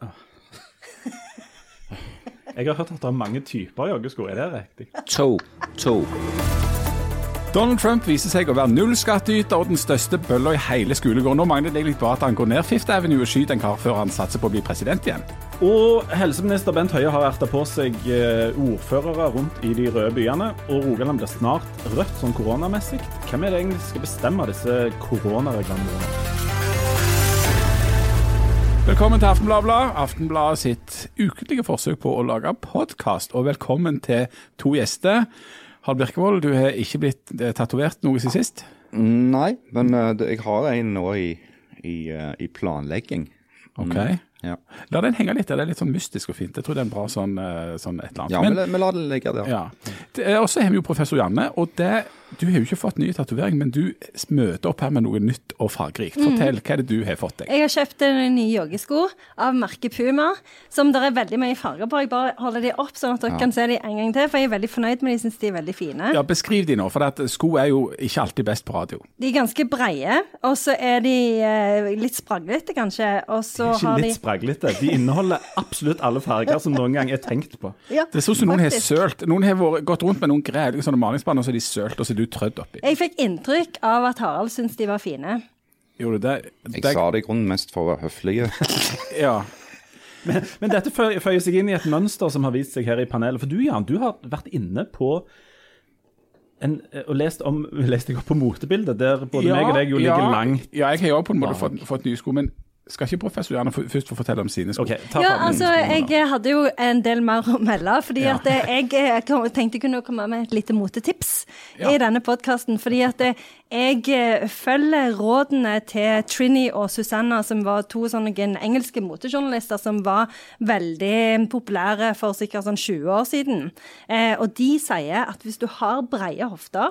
Jeg har hørt at det er mange typer joggesko, er det riktig? To. To. Donald Trump viser seg å være nullskattyter og den største bølla i hele skolegården. Nå mangler det egentlig bare at han går ned Fifth Avenue og skyter en kar før han satser på å bli president igjen. Og helseminister Bent Høie har erta på seg eh, ordførere rundt i de røde byene. Og Rogaland blir snart rødt sånn koronamessig. Hvem er det egentlig som skal bestemme disse koronareglene? Velkommen til Aftenbladet. Aftenbladet sitt ukentlige forsøk på å lage podkast. Og velkommen til to gjester. Harald Birkevold, du har ikke blitt eh, tatovert noe siden sist? Nei, men eh, jeg har en nå i, i, eh, i planlegging. Ok. Ja, La den henge litt. Det er litt sånn mystisk og fint. Jeg tror det er en bra sånn, sånn et eller annet. ja Men- men la det ligge der. Ja. Og så har vi jo professor Janne. og det, Du har jo ikke fått ny tatovering, men du møter opp her med noe nytt og fargerikt. Fortell, hva er det du har fått deg? Jeg har kjøpt en ny joggesko av merket Puma, som det er veldig mye farger på. Jeg bare holder de opp, sånn at dere kan se de en gang til, for jeg er veldig fornøyd med de, syns de er veldig fine. Ja, Beskriv de nå, for at sko er jo ikke alltid best på radio. De er ganske breie, og så er de eh, litt spraglete, kanskje. Og så Ikke har de litt spraglete. De inneholder absolutt alle farger som noen gang er tenkt på. ja, Det er sånn som noen har sølt. Noen har gått rundt med noen greier, sånne malingsspanner, og så har de sølt, og så er du trødd oppi. Jeg fikk inntrykk av at Harald syntes de var fine. Gjorde du det? Jeg det sa det i grunnen mest for å være høflig. ja. Men dette fø- føyer seg inn i et mønster som har vist seg her i panelet. For du, Jan, du har vært inne på en, og lest, om, lest jeg opp på motebildet, der både meg og deg jo ligger ja, langt Ja, jeg har jo på en måte fått, fått nye sko, men skal ikke professor Janne først få fortelle om sine sko? Okay, ta Ja, altså, jeg hadde jo en del mer å melde, fordi Ja. at jeg eh, tenkte jeg kunne komme med et lite motetips Ja. i denne podkasten. Fordi at eh, jeg eh, følger rådene til Trini og Susanna, som var to sånne engelske motejournalister som var veldig populære for sikkert sånn 20 år siden. Eh, og de sier at hvis du har breie hofter,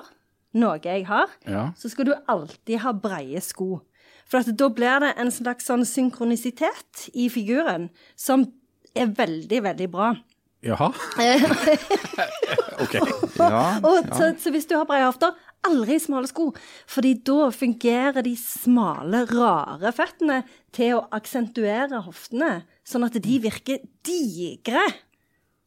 noe jeg har, Ja. så skal du alltid ha breie sko. For at da blir det en slags sånn synkronisitet i figuren som er veldig, veldig bra. Jaha? OK. Ja, Og så, så hvis du har breie hofter, aldri smale sko. Fordi da fungerer de smale, rare føttene til å aksentuere hoftene, sånn at de virker digre.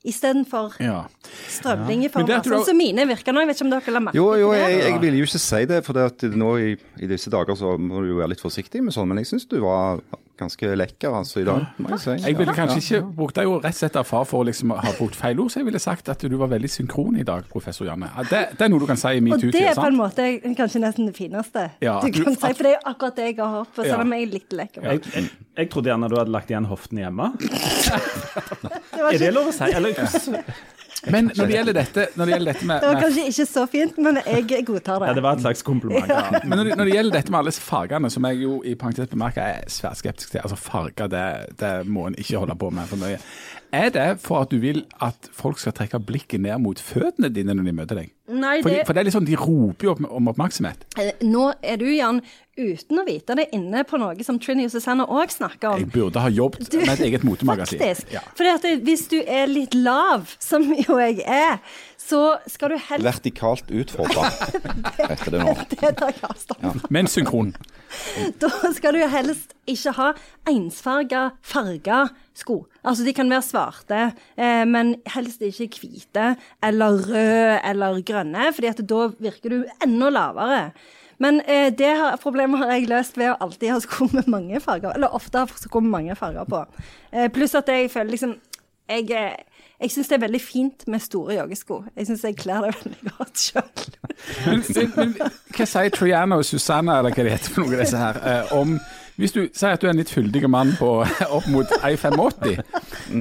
Istedenfor Ja. Men strømlinjeformer. det at du Sånn som mine virker nå. Jeg vet ikke om dere la merke Jo, jo, til det? jeg, jeg ville jo ikke si det, for det at nå i, i disse dager så må du jo være litt forsiktig med sånn, men jeg syns du var ganske lekker altså i dag, må jeg si. Jeg ville kanskje Ja. ikke brukt deg jo rett og slett av far for å liksom ha brukt feil ord, så jeg ville sagt at du var veldig synkron i dag, professor Janne. Det, det er noe du kan si i Og det er på en måte kanskje nesten det fineste Ja, du du- kan si. For det er jo akkurat det jeg har håpet på, Ja. selv om jeg er litt lekker. Jeg, jeg, jeg trodde gjerne du hadde lagt igjen hoftene hjemme. Det ikke... Er det lov å si? Eller, Men når det gjelder dette, når det gjelder dette med, det var kanskje ikke så fint, men jeg godtar det. ja, det. var et slags kompliment. Ja. Men når det, når det gjelder dette med alle fargene, som jeg jo i parentes bemerker er svært skeptisk til Altså farger, det, det må en ikke holde på med for mye. Er det for at du vil at folk skal trekke blikket ned mot føttene dine når de møter deg? Nei, For, det, de, for det er litt sånn, de roper jo om oppmerksomhet. eh, nå er du, Jan, uten å vite det, inne på noe som Trini og Susanne òg snakker om. Jeg burde ha jobbet med et eget motemagasin. Faktisk. Ja. For hvis du er litt lav, som jo jeg er, så skal du helst Vertikalt utfordra, heter det nå. Det tar jeg avstand fra. Men synkron. Da skal du helst ikke ha ensfarga, farga sko. Altså de kan være svarte, eh, men helst ikke hvite eller røde eller grønne, fordi at da virker du enda lavere. Men eh, det har, problemet har jeg løst ved å alltid ha sko med mange farger, eller ofte ha sko med mange farger på. Eh, pluss at jeg føler liksom Jeg, eh, jeg syns det er veldig fint med store joggesko. Jeg syns jeg kler det veldig godt sjøl. Hva sier Triana og Susanna, eller hva de heter for noe av disse her, eh, om hvis du sier at du er en litt fyldig mann på opp mot 1,85,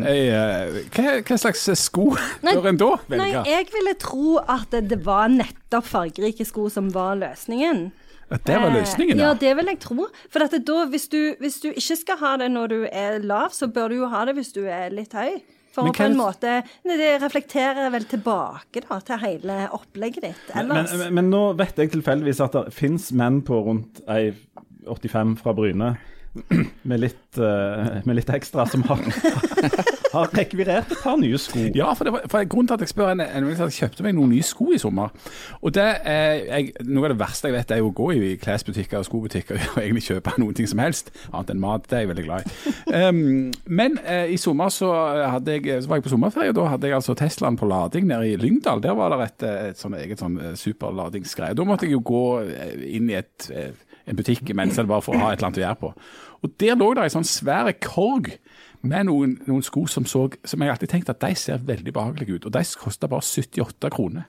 eh, hva, hva slags sko bør en da Nei, jeg ville tro at det, det var nettopp fargerike sko som var løsningen. At det var løsningen, Eh, Ja, ja. det vil jeg tro. For at da, hvis, du, hvis du ikke skal ha det når du er lav, så bør du jo ha det hvis du er litt høy. For Men å på en måte Det reflekterer vel tilbake da, til hele opplegget ditt Men, ellers. men, men nå vet jeg tilfeldigvis at det fins menn på rundt ei 85 fra Bryne med litt, uh, med litt ekstra som har, har rekvirert et par nye sko. Ja, for, det var, for grunnen til at jeg spør en, en, at jeg kjøpte meg noen nye sko i sommer. Og det er, jeg, Noe av det verste jeg vet, er jo å gå i klesbutikker og skobutikker og egentlig kjøpe noen ting som helst, annet enn mat. Det er jeg veldig glad i. Um, men uh, i sommer så, hadde jeg, så var jeg på sommerferie. og Da hadde jeg altså Teslaen på lading nede i Lyngdal. Der var det et, et sånn eget sånn superladingsgreie. Da måtte jeg jo gå inn i et, en butikk mens jeg bare for å ha et eller annet å gjøre på. Og Der lå det en sånn svær korg med noen, noen sko som, så, som jeg alltid tenkte at de ser veldig behagelige ut. Og de kosta bare 78 kroner.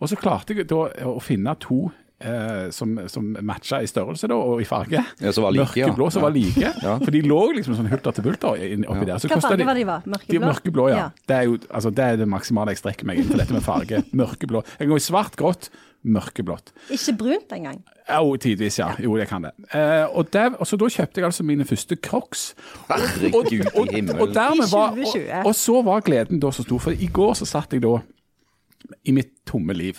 Og så klarte jeg da å finne to eh, som, som matcha i størrelse da, og i farge. Ja, som var like, Mørkeblå som ja. var like. Ja. For de lå liksom sånn hulter til bulter oppi der. Så Hva farge de- var de var? Mørkeblå? De, mørkeblå, ja. Ja. Det, er jo, altså, det er det maksimale jeg strekker meg inn for dette med farge. Mørkeblå. Jeg kan gå i svart, grått, mørkeblått. Ikke brunt engang. Jo, tidvis, ja. Jo, jeg kan det. Eh, og, der, og så Da kjøpte jeg altså mine første Crocs. Herregud i Og, himmelen. og, dermed var, I 2020. og, og så var gleden da så stor. For i går så satt jeg da i mitt tomme liv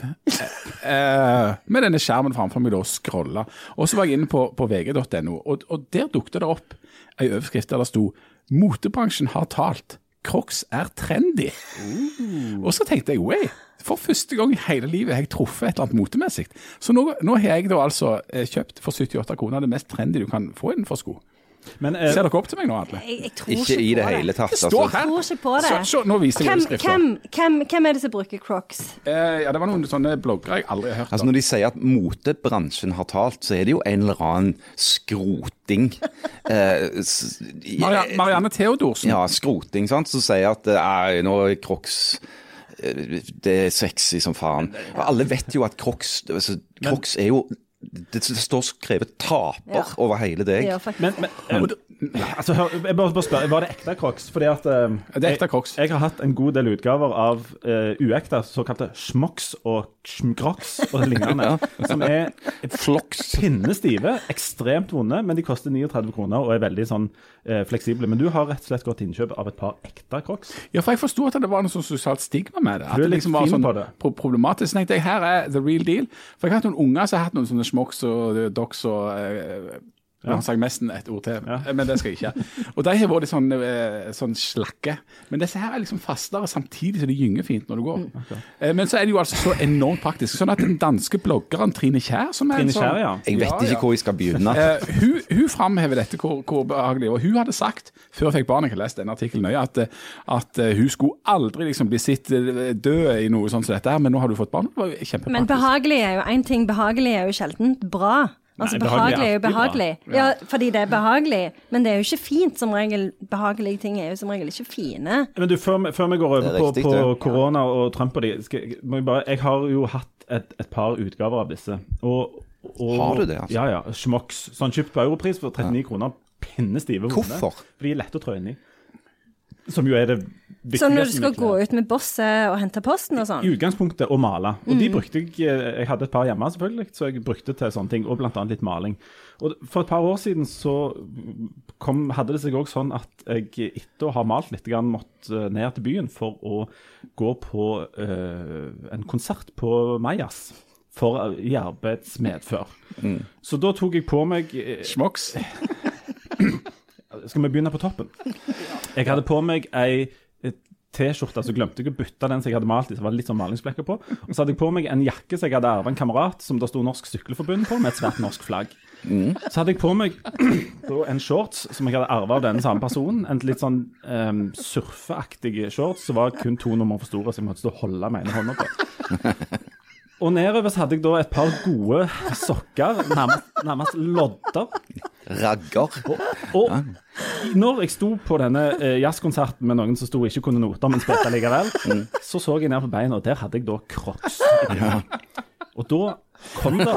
eh, med denne skjermen framfor meg da og scrolla. Og så var jeg inne på, på vg.no, og, og der dukket det opp ei overskrift der det sto 'Motebransjen har talt. Crocs er trendy'. Og så tenkte jeg way. for første gang i hele livet har jeg truffet et eller annet motemessig. Så nå, nå har jeg da altså eh, kjøpt for 78 kroner det mest trendy du kan få innenfor sko. Men eh, Ser dere opp til meg nå, Atle? Jeg, jeg tror Ikke i det hele tatt. Det står Altså. her. Jeg tror ikke på det. Så, så, nå viser jeg Hvem, hvem, hvem, hvem er det som bruker Crocs? Eh, ja, det var noen sånne bloggere jeg aldri har hørt Altså om. Når de sier at motebransjen har talt, så er det jo en eller annen skroting. Eh, Marianne, Marianne Theodorsen. Ja, skroting, sant, som sier at eh, nå er Crocs eh, det er sexy som faen. Og alle vet jo at Crocs altså, Crocs er jo det, det står skrevet 'taper' Ja. over hele deg. Ja, Men, men altså, hør, jeg bare, bare spør, Var det ekte Crocs? Fordi at eh, Det er ekte Crocs. Jeg, jeg har hatt en god del utgaver av uh, uekte, såkalte schmox og schmcrocs og lignende. Som er Floks. pinnestive, ekstremt vonde, men de koster 39 kroner og er veldig sånn uh, fleksible. Men du har rett og slett gått til innkjøp av et par ekte Crocs. Ja, for jeg forsto at det var noe sånn sosialt stigma med det. At det liksom var sånn problematisk. Så tenkte jeg her er the real deal. For jeg har hatt noen unger som har hatt noen sånne smocks og Dox og eh, Han har sagt nesten et ord til, Ja. men det skal jeg ikke. Og de har vært litt sånn, eh, sånn slakke. Men disse her er liksom fastere samtidig som de gynger fint når du går. Mm, Eh, Men så er det jo altså så enormt praktisk. Sånn at den danske bloggeren Trine Kjær som er en Trine sånn, Kjær, ja. Jeg vet Ja, ikke ja. hvor jeg skal begynne. Uh, hun hun framhever dette hvor, hvor behagelig. Og hun hadde sagt, før jeg fikk barn, jeg har lest denne artikkelen nøye, at, at hun skulle aldri liksom bli sett eh, død i noe sånt som dette her, men nå har du fått barn. Det var kjempepraktisk. Men behagelig er jo én ting. Behagelig er jo sjelden bra. Altså Nei, behagelig er jo behagelig. Ja, fordi det er behagelig. Men det er jo ikke fint som regel. Behagelige ting er jo som regel ikke fine. Men du, før, før vi går over er på, riktig, på korona og Trump og de skal, jeg- må jeg, bare, jeg har jo hatt et, et par utgaver av disse. Og, og, Har du det, altså? Ja, ja. Schmox. Sånn kjøpt på europris for 39 kroner. Pinnestive vonde. Hvorfor? For de er lette å trå inn i. Som jo er det viktigste. Så når du skal gå ut med bosset og hente posten og sånn? I utgangspunktet å male. Og de brukte jeg eh, Jeg hadde et par hjemme, selvfølgelig, så jeg brukte til sånne ting. Og annet litt maling. Og for et par år siden så kom, hadde det seg òg sånn at jeg etter å ha malt litt, grann, måtte ned til byen for å gå på øh, en konsert på Majas. For, I arbeidsmedfør. Så da tok jeg på meg Smoks? Schmox. Skal vi begynne på toppen? Jeg hadde på meg ei et T-skjorte, så glemte jeg å bytte den som jeg hadde malt i. Så var det litt sånn malingsblekker på. Og så hadde jeg på meg en jakke som jeg hadde arvet en kamerat, som det sto Norsk Sykkelforbund på, med et svært norsk flagg. Så hadde jeg på meg en shorts som jeg hadde arvet av denne samme personen. En litt sånn um, surfeaktig shorts som var kun to nummer for store, så jeg måtte stå og holde med ene hånda på. Og nedover så hadde jeg da et par gode sokker, nærmest, nærmest lodder. Ragger. Og når jeg sto på denne eh, jazzkonserten med noen som sto og ikke kunne noter, men spilte likevel, så så jeg ned på beina, og der hadde jeg da crocs. Og da kom det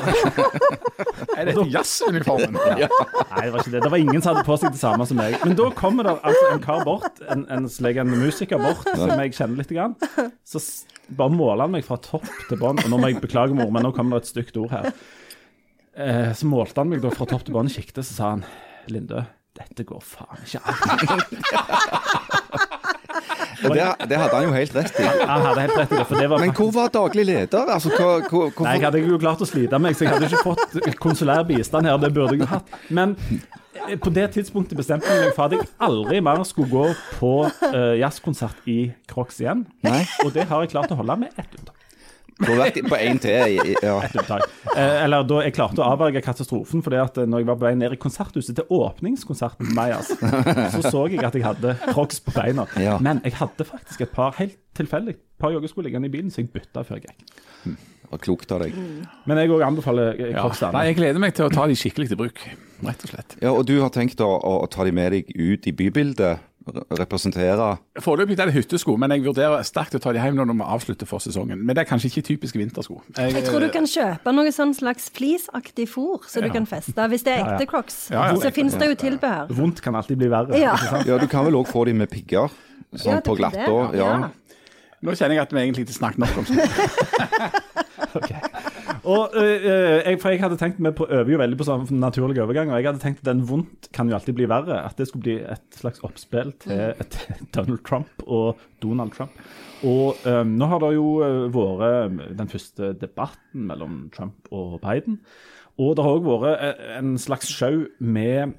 Er dette jazzuniformen? Nei, det var ikke det. Det var ingen som hadde på seg det samme som meg. Men da kommer det altså en kar bort, en, en, slik musiker bort, som jeg kjenner litt. Grann. Så bare måler han meg fra topp til bånn. Og nå må jeg beklage, mor, men nå kommer det et stygt ord her. Eh, så målte han meg da fra topp til bånn i sjiktet, så sa han Lindø, dette går faen ikke an. Det, det hadde han jo helt rett i. Han hadde helt rett i det, for det var Men hvor var daglig leder? Altså, hva, hvor, Nei, jeg hadde jo klart å slite meg, så jeg hadde ikke fått konsulær bistand her. Det burde jeg jo hatt. Men på det tidspunktet bestemte jeg meg for at jeg aldri mer skulle gå på uh, jazzkonsert i Crocs igjen. Nei. Og det har jeg klart å holde med ett unntak. Du har vært på én til. Ja. Eh, eller da jeg klarte å avverge katastrofen, fordi at eh, når jeg var på vei ned i konserthuset til åpningskonserten med Majas, så så jeg at jeg hadde Crocs på beina. Ja. Men jeg hadde faktisk et par helt tilfeldig par joggesko liggende i bilen, så jeg bytta før jeg gikk. Det var klokt av deg. Men jeg òg anbefaler crocs. Ja. Nei, jeg gleder meg til å ta de skikkelig til bruk, rett og slett. Ja, Og du har tenkt å, å ta de med deg ut i bybildet? Re- Representere Foreløpig er det hyttesko, men jeg vurderer sterkt å ta de hjem når vi avslutter for sesongen. Men det er kanskje ikke typiske vintersko. Jeg tror du kan kjøpe noe sånn slags fleeceaktig fôr så du kan feste. Hvis det er Ja, ja. ekte crocs, Ja, ja. så finnes det jo tilbehør. Vondt kan alltid bli verre. Ja. Ja, du kan vel òg få de med pigger? Sånn Ja, på glatta? Ja. Nå kjenner jeg at vi egentlig ikke snakket nok om sånt. Og, øh, jeg, for jeg hadde tenkt Vi øver jo veldig på sånn naturlig overgang, og jeg hadde tenkt at den vondt kan jo alltid bli verre. At det skulle bli et slags oppspill til, til Donald Trump og Donald Trump. Og øh, nå har det jo vært den første debatten mellom Trump og Biden. Og det har òg vært en slags show med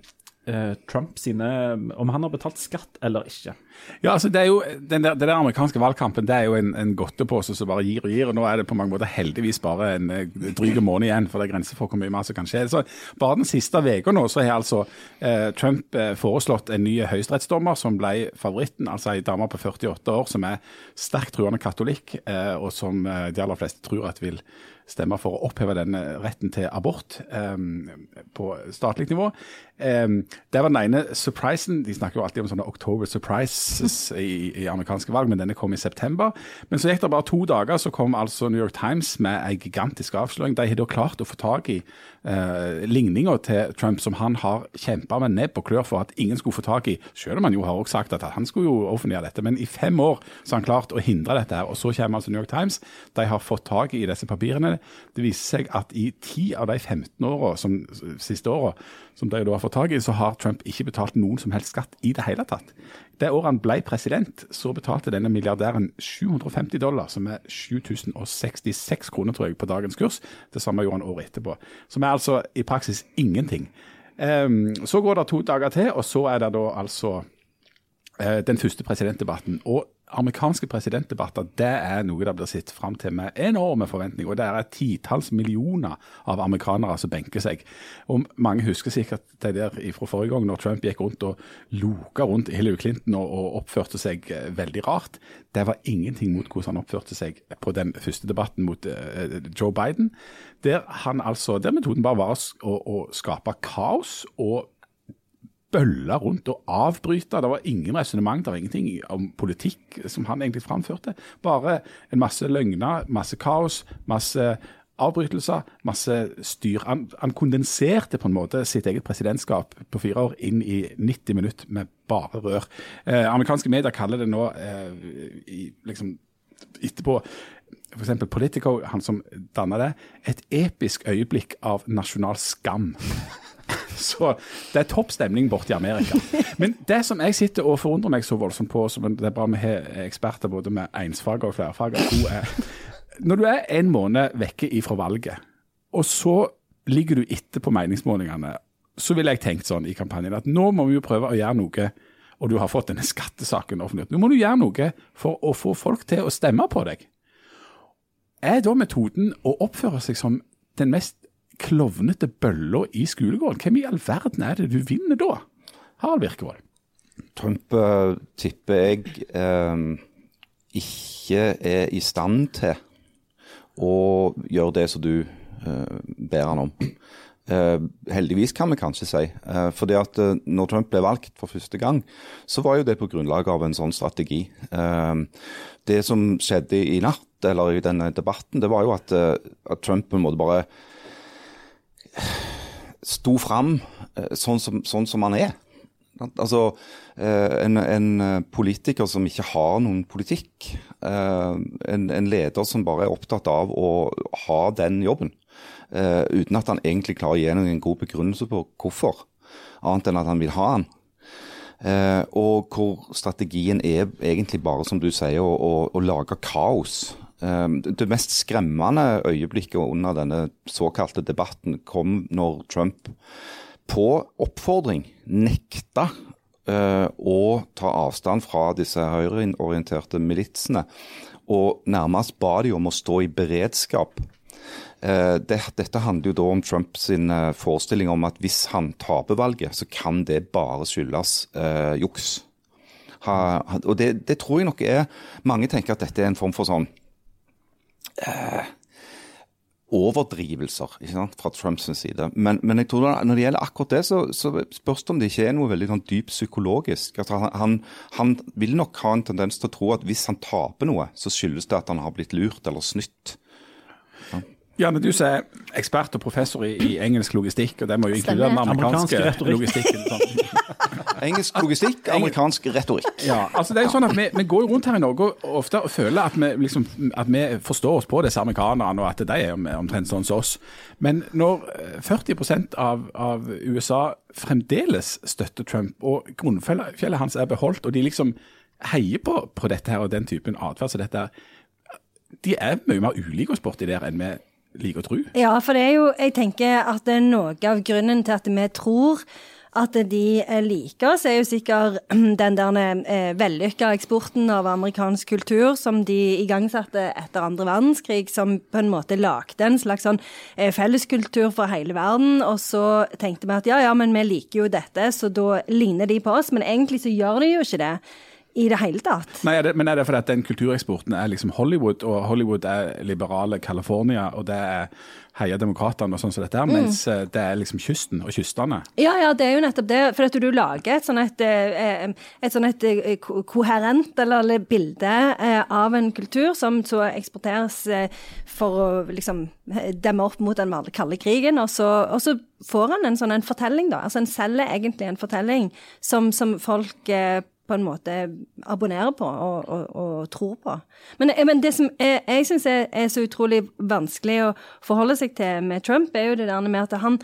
øh, Trump sine Om han har betalt skatt eller ikke. Ja, altså det er jo, den der, den der amerikanske valgkampen det er jo en, en godtepose som bare gir og gir. og Nå er det på mange måter heldigvis bare en eh, dryg måned igjen, for det er grenser for hvor mye mer som kan skje. Så Bare den siste uka nå så har altså eh, Trump eh, foreslått en ny høyesterettsdommer som ble favoritten. Altså ei dame på 48 år som er sterkt truende katolikk, eh, og som eh, de aller fleste tror at vil stemme for å oppheve denne retten til abort um, på statlig nivå. Um, det var den ene surprisen. De snakker jo alltid om sånne October surprises i, i amerikanske valg, men denne kom i september. Men så gikk det bare to dager, så kom altså New York Times med en gigantisk avsløring. De har da klart å få tak i eh, ligninga til Trump, som han har kjempa med nebb og klør for at ingen skulle få tak i, selv om han jo har også sagt at han skulle jo offentliggjøre dette. Men i fem år så har han klart å hindre dette her. Og så kommer altså New York Times. De har fått tak i disse papirene. Det viser seg at i 10 av de 15 åra som siste åra som de da har fått tak i, så har Trump ikke betalt noen som helst skatt i det hele tatt. Det året han ble president, så betalte denne milliardæren 750 dollar, som er 7066 kroner, tror jeg, på dagens kurs. Det samme gjorde han året etterpå. Som er altså i praksis ingenting. Ehm, så går det to dager til, og så er det da altså eh, den første presidentdebatten. Og amerikanske presidentdebatter det er noe det blir sett fram til med enorme forventninger. og Det er titalls millioner av amerikanere som benker seg. Og Mange husker sikkert det der fra forrige gang, når Trump gikk rundt og loka rundt Hillary Clinton og, og oppførte seg eh, veldig rart. Det var ingenting mot hvordan han oppførte seg på den første debatten mot uh, Joe Biden. Der, han altså, der metoden bare var å, å skape kaos og bølla rundt og avbryte. Det var ingen resonnement, det var ingenting om politikk som han egentlig framførte. Bare en masse løgner, masse kaos, masse avbrytelser, masse styr. Han, han kondenserte på en måte sitt eget presidentskap på fire år inn i 90 minutter med bare rør. Eh, amerikanske medier kaller det nå eh, i, liksom, etterpå F.eks. Politico, han som danna det, et episk øyeblikk av nasjonal skam. Så det er topp stemning borte i Amerika. Men det som jeg sitter og forundrer meg så voldsomt på, som det er bra vi har eksperter både med ensfag og flerfarger, to er Når du er en måned vekke ifra valget, og så ligger du etter på meningsmålingene, så ville jeg tenkt sånn i kampanjen at nå må vi jo prøve å gjøre noe, og du har fått denne skattesaken offentliggjort. Nå må du gjøre noe for å få folk til å stemme på deg. Er da metoden å oppføre seg som den mest klovnete bølla i skolegården? Hvem i all verden er det du vinner da? Harald Virkevold. Trump eh, tipper jeg eh, ikke er i stand til å gjøre det som du eh, ber han om. Eh, heldigvis, kan vi kanskje si. Eh, fordi at eh, når Trump ble valgt for første gang, så var jo det på grunnlag av en sånn strategi. Eh, det som skjedde i natt, eller i denne debatten, det var jo at, eh, at Trump på en måte bare sto fram eh, sånn som, sånn som han er. Altså, eh, en, en eh, politiker som ikke har noen politikk. En, en leder som bare er opptatt av å ha den jobben. Uten at han egentlig klarer å gi noen god begrunnelse på hvorfor, annet enn at han vil ha den. Og hvor strategien er egentlig bare, som du sier, å, å, å lage kaos. Eh, det mest skremmende øyeblikket under denne såkalte debatten kom når Trump på oppfordring nekta eh, å ta avstand fra disse høyreorienterte militsene, og nærmest ba de om å stå i beredskap. Eh, dette handler jo da om Trumps eh, forestilling om at hvis han taper valget, så kan det bare skyldes eh, juks. Og det, det, tror jeg nok er Mange tenker at dette er en form for sånn eh, overdrivelser fra Trumps side. Men, men, jeg tror da, når det gjelder akkurat det, så, så spørs det om det ikke er noe veldig sånn dypt psykologisk. Altså, han, han, vil nok ha en tendens til å tro at hvis han taper noe, så skyldes det at han har blitt lurt eller snytt. Ja, men Du som er ekspert og professor i, i, engelsk logistikk, og det må jo inkludere den amerikanske, amerikanske logistikken. Sånn. Engelsk logistikk, amerikansk retorikk. Ja, altså det er jo sånn at Vi, vi går rundt her i Norge og ofte og føler at vi, liksom, at vi forstår oss på disse amerikanerne, og at de er omtrent sånn som oss. Men når 40 eh, av, av USA fremdeles støtter Trump, og grunnfjellet hans er beholdt, og de liksom heier på, på dette her og den typen atferd som dette er, de er mye mer ulike oss borti der enn vi liker å tro. Ja, for det er jo Jeg tenker at det er noe av grunnen til at vi tror at de liker oss, er jo sikkert den der eh, vellykka eksporten av amerikansk kultur som de igangsatte etter andre verdenskrig, som på en måte lagde en slags sånn eh, felleskultur for hele verden. Og så tenkte vi at ja, ja, men vi liker jo dette, så da ligner de på oss. Men egentlig så gjør de jo ikke det i det hele tatt. Nei, er det, Men er det fordi at den kultureksporten er liksom Hollywood, og Hollywood er liberale California, og det er heia demokratene og sånn som dette her, mm. mens eh, det er liksom kysten og kystene? Ja, ja, det er jo nettopp det. For at du lager et sånn et, eh, et, sånn et eh, koherent eller bilde av en kultur som så eksporteres for å liksom demme opp mot den kalde krigen, og så, og så får han en sånn en fortelling, da. Altså en selger egentlig en fortelling som, som folk på en måte abonnerer på og, og, og tror på. Men, eh, men, det som jeg, jeg syns er, er, så utrolig vanskelig å forholde seg til med Trump, er jo det der med at han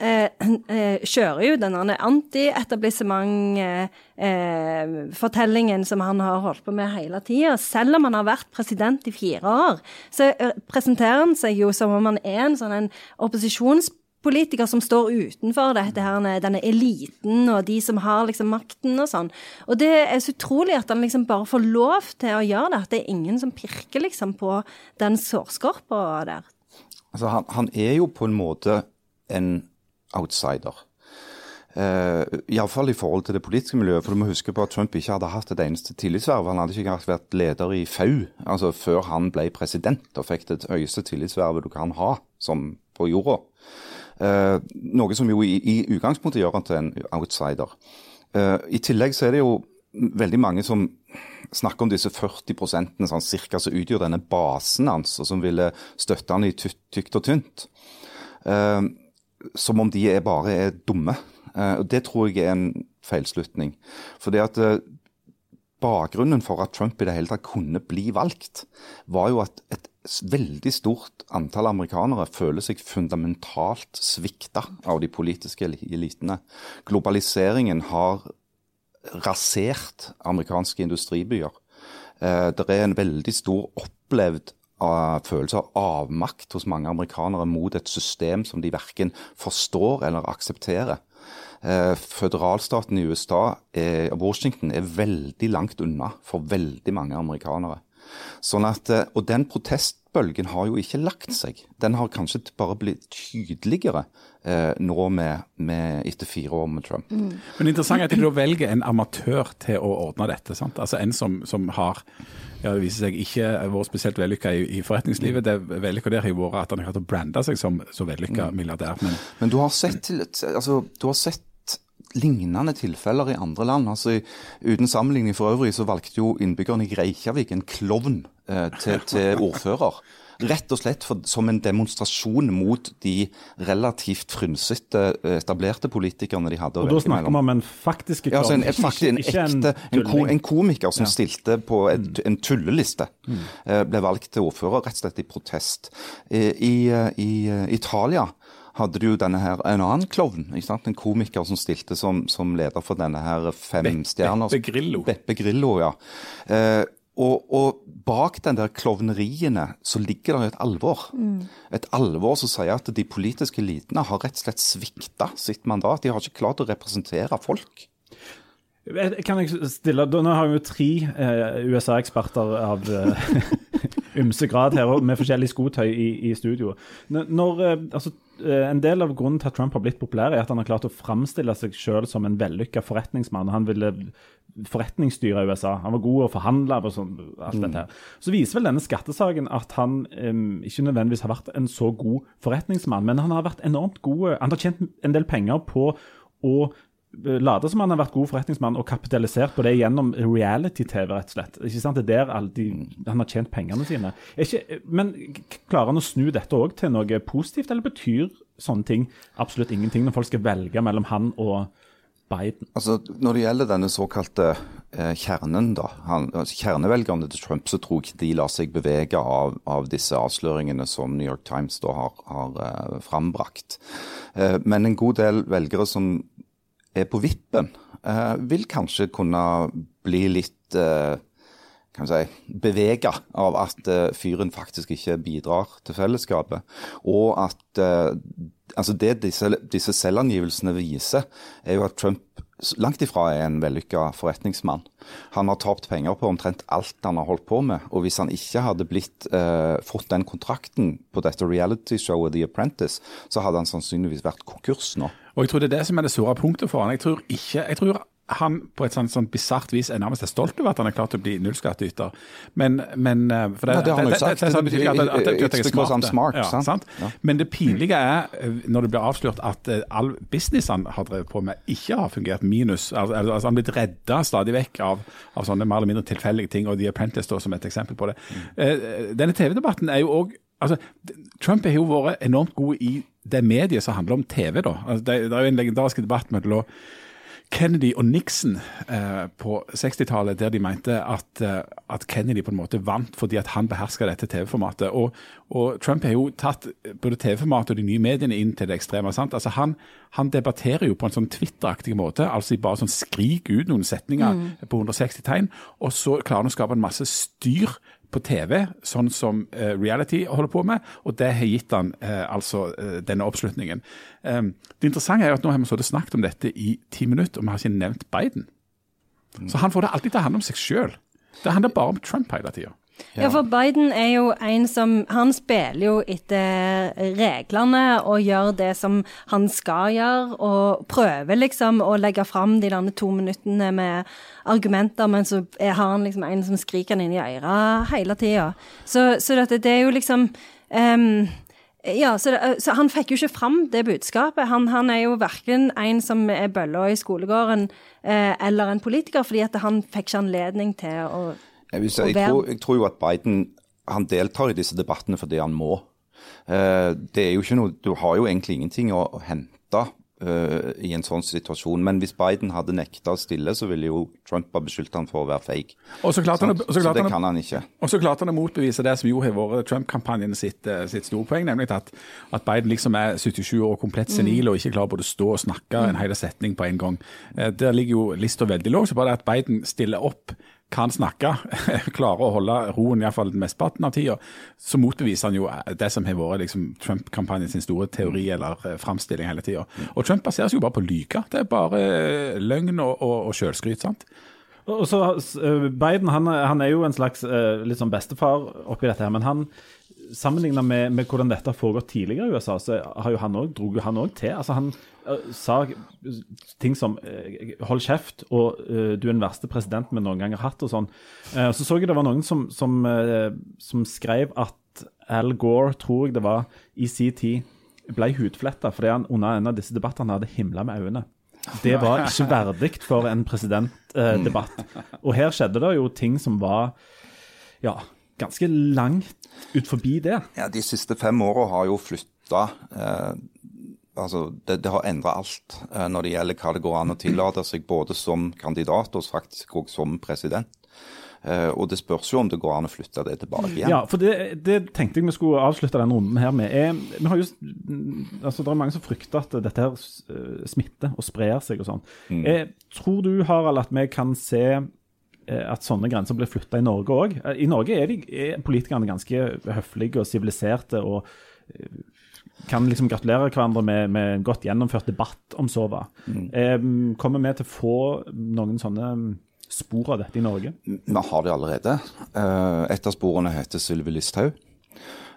eh, eh, kjører jo denne anti-etablissement-fortellingen eh, som han har holdt på med hele tida. Selv om han har vært president i fire år, så presenterer han seg jo som om han er en sånn en politikere som står utenfor dette her, denne eliten og de som har liksom makten og sånn. Og det er så utrolig at han liksom bare får lov til å gjøre det. At det er ingen som pirker liksom på den sårskorpa der. Altså, han, han, er jo på en måte en outsider. Uh, Iallfall i forhold til det politiske miljøet. For du må huske på at Trump ikke hadde hatt et eneste tillitsverv. Han hadde ikke engang vært leder i FAU altså før han ble president og fikk det høyeste tillitsvervet du kan ha som på jorda. Eh, noe som jo i, i utgangspunktet gjør han til en outsider. Eh, I tillegg så er det jo veldig mange som snakker om disse 40 sånn cirka som utgjør denne basen hans, og som ville støtte han i tykt og tynt. Eh, som om de er bare er dumme. og Det tror jeg er en feilslutning. For det at Bakgrunnen for at Trump i det hele tatt kunne bli valgt, var jo at et veldig stort antall amerikanere føler seg fundamentalt svikta av de politiske elitene. Globaliseringen har rasert amerikanske industribyer. Eh, det er en veldig stor opplevd uh, følelse av avmakt hos mange amerikanere mot et system som de verken forstår eller aksepterer. Eh, føderalstaten i USA, Washington, er veldig langt unna for veldig mange amerikanere. Sånn at, eh, og den protestbølgen har jo ikke lagt seg. Den har kanskje bare blitt tydeligere eh, nå med, med, etter fire år med Trump. Mm. Men interessant at de da velger en amatør til å ordne dette. sant? Altså En som, som har ja, det viser seg ikke vært spesielt vellykka i, i, forretningslivet. Det vellykka der har vært at han har klart å brande seg som så vellykka mm. milliardær. Men, men du, har sett, altså, du har sett lignende tilfeller i andre land. Altså, uten sammenligning for øvrig så valgte jo innbyggerne i Reykjavik en klovn eh, til, til, ordfører. Rett og slett for, som en demonstrasjon mot de relativt frynsete, eh, etablerte politikerne de hadde. Og Da snakker vi om en faktisk klovn, ja, altså en, faktisk, en, ekte, en, ko, en, komiker som ja. stilte på et, mm. en tulleliste. Mm. Eh, ble valgt til ordfører rett og slett i protest. Eh, I, i, i Italia hadde du jo denne her, en annen klovn. En komiker som stilte som, som leder for denne her femstjerners Beppe Grillo. Beppe Grillo, ja. Eh, og, og, bak den der klovneriene så ligger det jo et alvor. Et alvor som sier at de politiske elitene har rett og slett svikta sitt mandat. De har ikke klart å representere folk. Kan jeg stille, Nå har vi jo tre eh, USA-eksperter av eh, ymse grad her, med forskjellig skotøy i, i studio. Når, eh, altså, eh, en del av grunnen til at Trump har blitt populær, er at han har klart å framstille seg selv som en vellykka forretningsmann. Han ville forretningsstyre USA. Han var god å forhandle og sånn. alt dette her. Så viser vel denne skattesaken at han um, ikke nødvendigvis har vært en så god forretningsmann, men han har vært enormt god Han har tjent en del penger på å late som han har vært god forretningsmann og kapitalisert på det gjennom reality-TV, rett og slett. Ikke sant? Det er der de, han har tjent pengene sine. Ikke, men klarer han å snu dette òg til noe positivt, eller betyr sånne ting absolutt ingenting når folk skal velge mellom han og Biden? Altså, Når det gjelder denne såkalte eh, kjernen, da, han, altså, kjernevelgerne til Trump, så tror jeg ikke de lar seg bevege av, av disse avsløringene som New York Times da har, har eh, frambrakt. Eh, men en god del velgere som er på vippen, eh, vil kanskje kunne bli litt eh, kan si, bevega av at uh, fyren faktisk ikke bidrar til fellesskapet. Og at altså det disse, disse selvangivelsene viser, er jo at Trump langt ifra er en vellykka forretningsmann. Han har tapt penger på omtrent alt han har holdt på med. Og hvis han ikke hadde blitt, eh, fått den kontrakten på dette realityshowet The Apprentice, så hadde han sannsynligvis vært konkurs nå. Og jeg tror det er det som er det såre punktet for han. Jeg tror ikke, jeg tror han på et sånt, sånt bisart vis er nærmest stolt over at han er klart å bli nullskattyter. Men, men eh, for det, ja, det har han jo sagt. Det, betyr at, at, at, jeg er smart. smart ja, sant? Ja. Men det pinlige er, eh, når det blir avslørt at uh, all business han har drevet på med, ikke har fungert minus. Altså, altså Han har blitt redda stadig vekk av, av, sånne mer eller mindre tilfeldige ting, og The Apprentice står som et eksempel på det. Mm. Uh, denne TV-debatten er jo òg Altså, Trump har jo vært enormt god i det mediet som handler om TV. da. Altså, det, det, er jo en legendarisk debatt mellom Kennedy og Nixon eh, på 60-tallet, der de mente at, eh, at, Kennedy på en måte vant fordi at han beherska dette TV-formatet. Og, og, Trump har jo tatt både TV-formatet og de nye mediene inn til det ekstreme. sant? Altså Han, han debatterer jo på en sånn Twitter-aktig måte, altså bare sånn skriker ut noen setninger mm. på 160 tegn, og så klarer han å skape en masse styr på TV, sånn som uh, reality holder på med, og det har gitt han uh, altså uh, denne oppslutningen. Um, det interessante er jo at nå har vi snakket om dette i ti minutter, og vi har ikke nevnt Biden. Så han får det alltid til å handle om seg sjøl. Det handler bare om Trump hele tida. Ja. ja, for Biden er jo en som Han spiller jo etter reglene og gjør det som han skal gjøre, og prøver liksom å legge fram de der to minuttene med argumenter, men så har han liksom en som skriker han inn i øret hele tida. Så, så det, det, er jo liksom um, ja, så, det, så, han fikk jo ikke fram det budskapet. Han, han er jo verken en som er bølla i skolegården, eh, eller en politiker, fordi at han fikk ikke anledning til å jeg, si, jeg, tror, jeg, tror, jo at Biden han deltar i disse debattene fordi han må. Eh, det er jo ikke noe, Du har jo egentlig ingenting å, å hente uh, i en sånn situasjon. Men hvis Biden hadde nekta å stille, så ville jo Trump ha beskyldt han for å være fake. Og så, klarte han, så, så det kan han ikke. Og så klarte han å motbevise det som jo har vært Trump-kampanjen sitt, eh, sitt storpoeng, nemlig at, at, Biden liksom er 77 år og komplett senil mm. og ikke klarer både å stå og snakke en hel setning på en gang. Der ligger jo lista veldig lav. Så bare det at Biden stiller opp kan snakke, klarer å holde roen iallfall mesteparten av tida, så motbeviser han jo det som har vært liksom, Trump-kampanjen sin store teori eller uh, framstilling hele tida. Og Trump baserer seg jo bare på lyge. Det er bare uh, løgn og, og, og sjølskryt. sant? Og så uh, Biden han, han, er jo en slags litt sånn bestefar oppi dette her, men han sammenligna med, med, hvordan dette har foregått tidligere i USA, så har jo han også, dro han òg til. Altså han uh, sa ting som uh, 'hold kjeft' og uh, 'du er den verste presidenten vi noen gang har hatt' og sånn. så så jeg det var noen som, som, som, skrev at Al Gore, tror jeg det var, i sin tid ble hudfletta fordi han under en av disse debattene hadde himla med øynene. Det var ikke verdig for en presidentdebatt. og her skjedde det jo ting som var ja, ganske langt ut forbi det. Ja, De siste fem åra har jo flytta eh, altså det, det har endra alt eh, når det gjelder hva det går an å tillate seg både som kandidat og faktisk også som president. Uh, og det spørs jo om det går an å flytte det tilbake igjen. Ja, for det, det tenkte jeg vi skulle avslutte denne runden her med. Er, vi har just, altså, det er mange som frykter at dette her uh, smitter og sprer seg og sånn. Mm. tror du, Harald, at vi kan se eh, at sånne grenser blir flytta i Norge òg. I Norge er, de, er politikerne ganske høflige og siviliserte og eh, kan liksom gratulere hverandre med, med en godt gjennomført debatt om Sova. Eh, kommer vi til å få noen sånne spor av dette i Norge? Vi har det allerede. Eh, Et av sporene heter Sylvi Listhaug.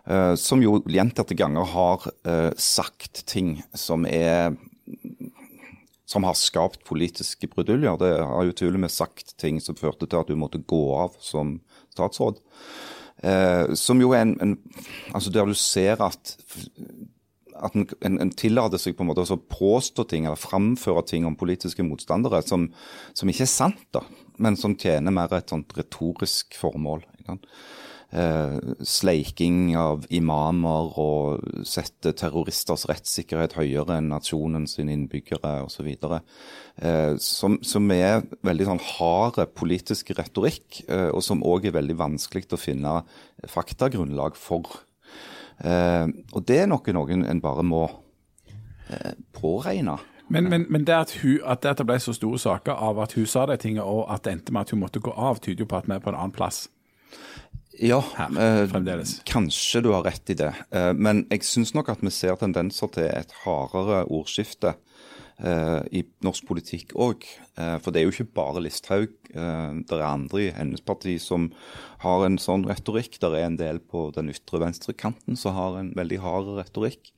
eh, Som jo gjentatte ganger har eh, sagt ting som er som har skapt politiske bruduljer. Det har jo til og med sagt ting som førte til at du måtte gå av som statsråd. Eh, som jo er en, en Altså der du ser at at en, en, en tillater seg på en måte å påstå ting eller framføre ting om politiske motstandere som, som ikke er sant, da, men som tjener mer et sånt retorisk formål. Ikke sant? Eh, sleiking av imamer og sette terroristers rettssikkerhet høyere enn nasjonen sine innbyggere osv. Eh, som, som er veldig sånn harde politisk retorikk, eh, og som òg er veldig vanskelig å finne faktagrunnlag for. Eh, og det er noe noen en bare må påregne. Men, men, men det, at hun, at det at det ble så store saker av at hun sa de tingene, og at det endte med at hun måtte gå av, tyder jo på at vi er på en annen plass. Ja, Her, eh, fremdeles. kanskje du har rett i det. Eh, men jeg syns nok at vi ser tendenser til et hardere ordskifte eh, i norsk politikk òg. Eh, for det er jo ikke bare Listhaug. Eh, det er andre i hennes parti som har en sånn retorikk. Der er en del på den ytre venstre kanten som har en veldig hard retorikk.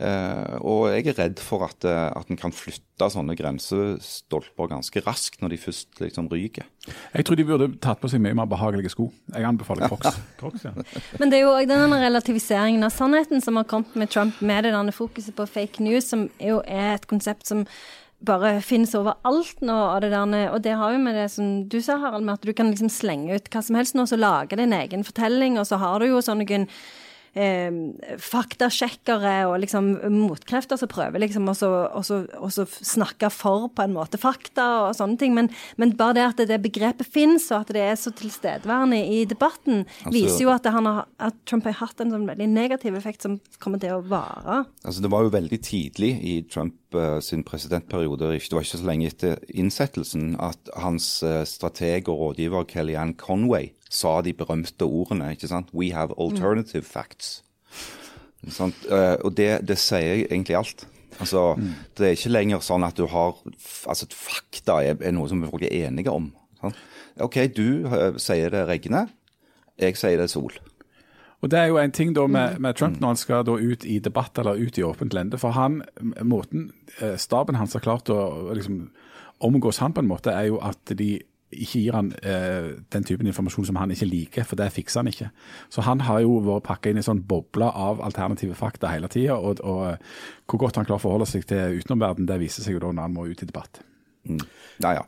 Eh, og jeg er redd for at, eh, at en kan flytte sånne grensestolper ganske raskt når de først liksom ryker. Jeg tror de burde tatt på seg mye mer behagelige sko. Jeg anbefaler Crocs. Crocs, ja. Men det er jo òg denne relativiseringen av sannheten som har kommet med Trump, med det denne fokuset på fake news, som jo er et konsept som bare finnes overalt nå. Og det, der, og det har jo med det som du sa, Harald, med at du kan liksom slenge ut hva som helst nå, så lage din egen fortelling, og så har du jo sånne eh, faktasjekkere og liksom motkrefter som prøver liksom også snakke for på en måte fakta og sånne ting. Men, men bare det at det begrepet fins, og at det er så tilstedeværende i debatten, Altså- viser jo at, det, han har, at Trump har hatt en sånn veldig negativ effekt som kommer til å vare. Altså Det var jo veldig tidlig i Trump eh, sin presidentperiode, det var ikke så lenge etter innsettelsen, at hans eh, strateg og rådgiver Kellyanne Conway sa de berømte ordene. ikke sant? We have alternative facts. Ikke? Eh, og det, det sier egentlig alt. Altså, Det er ikke lenger sånn at du har altså Fakta er, er noe som folk er enige om. Sant? OK, du sier det regner. Jeg sier det sol. Og Det er jo en ting da med, med Trump når han skal da ut i debatt eller ut i åpent lende. For han, måten eh, staben hans har klart å liksom, omgås han på en måte, er jo at de ikke gir han eh, den typen informasjon som han ikke liker, for det fikser han ikke. Så han har jo vært pakka inn i en sånn boble av alternative fakta hele tida. Og, og eh, hvor godt han klarer å forholde seg til utenomverden, det viser seg jo da når han må ut i debatt. Ja, ja.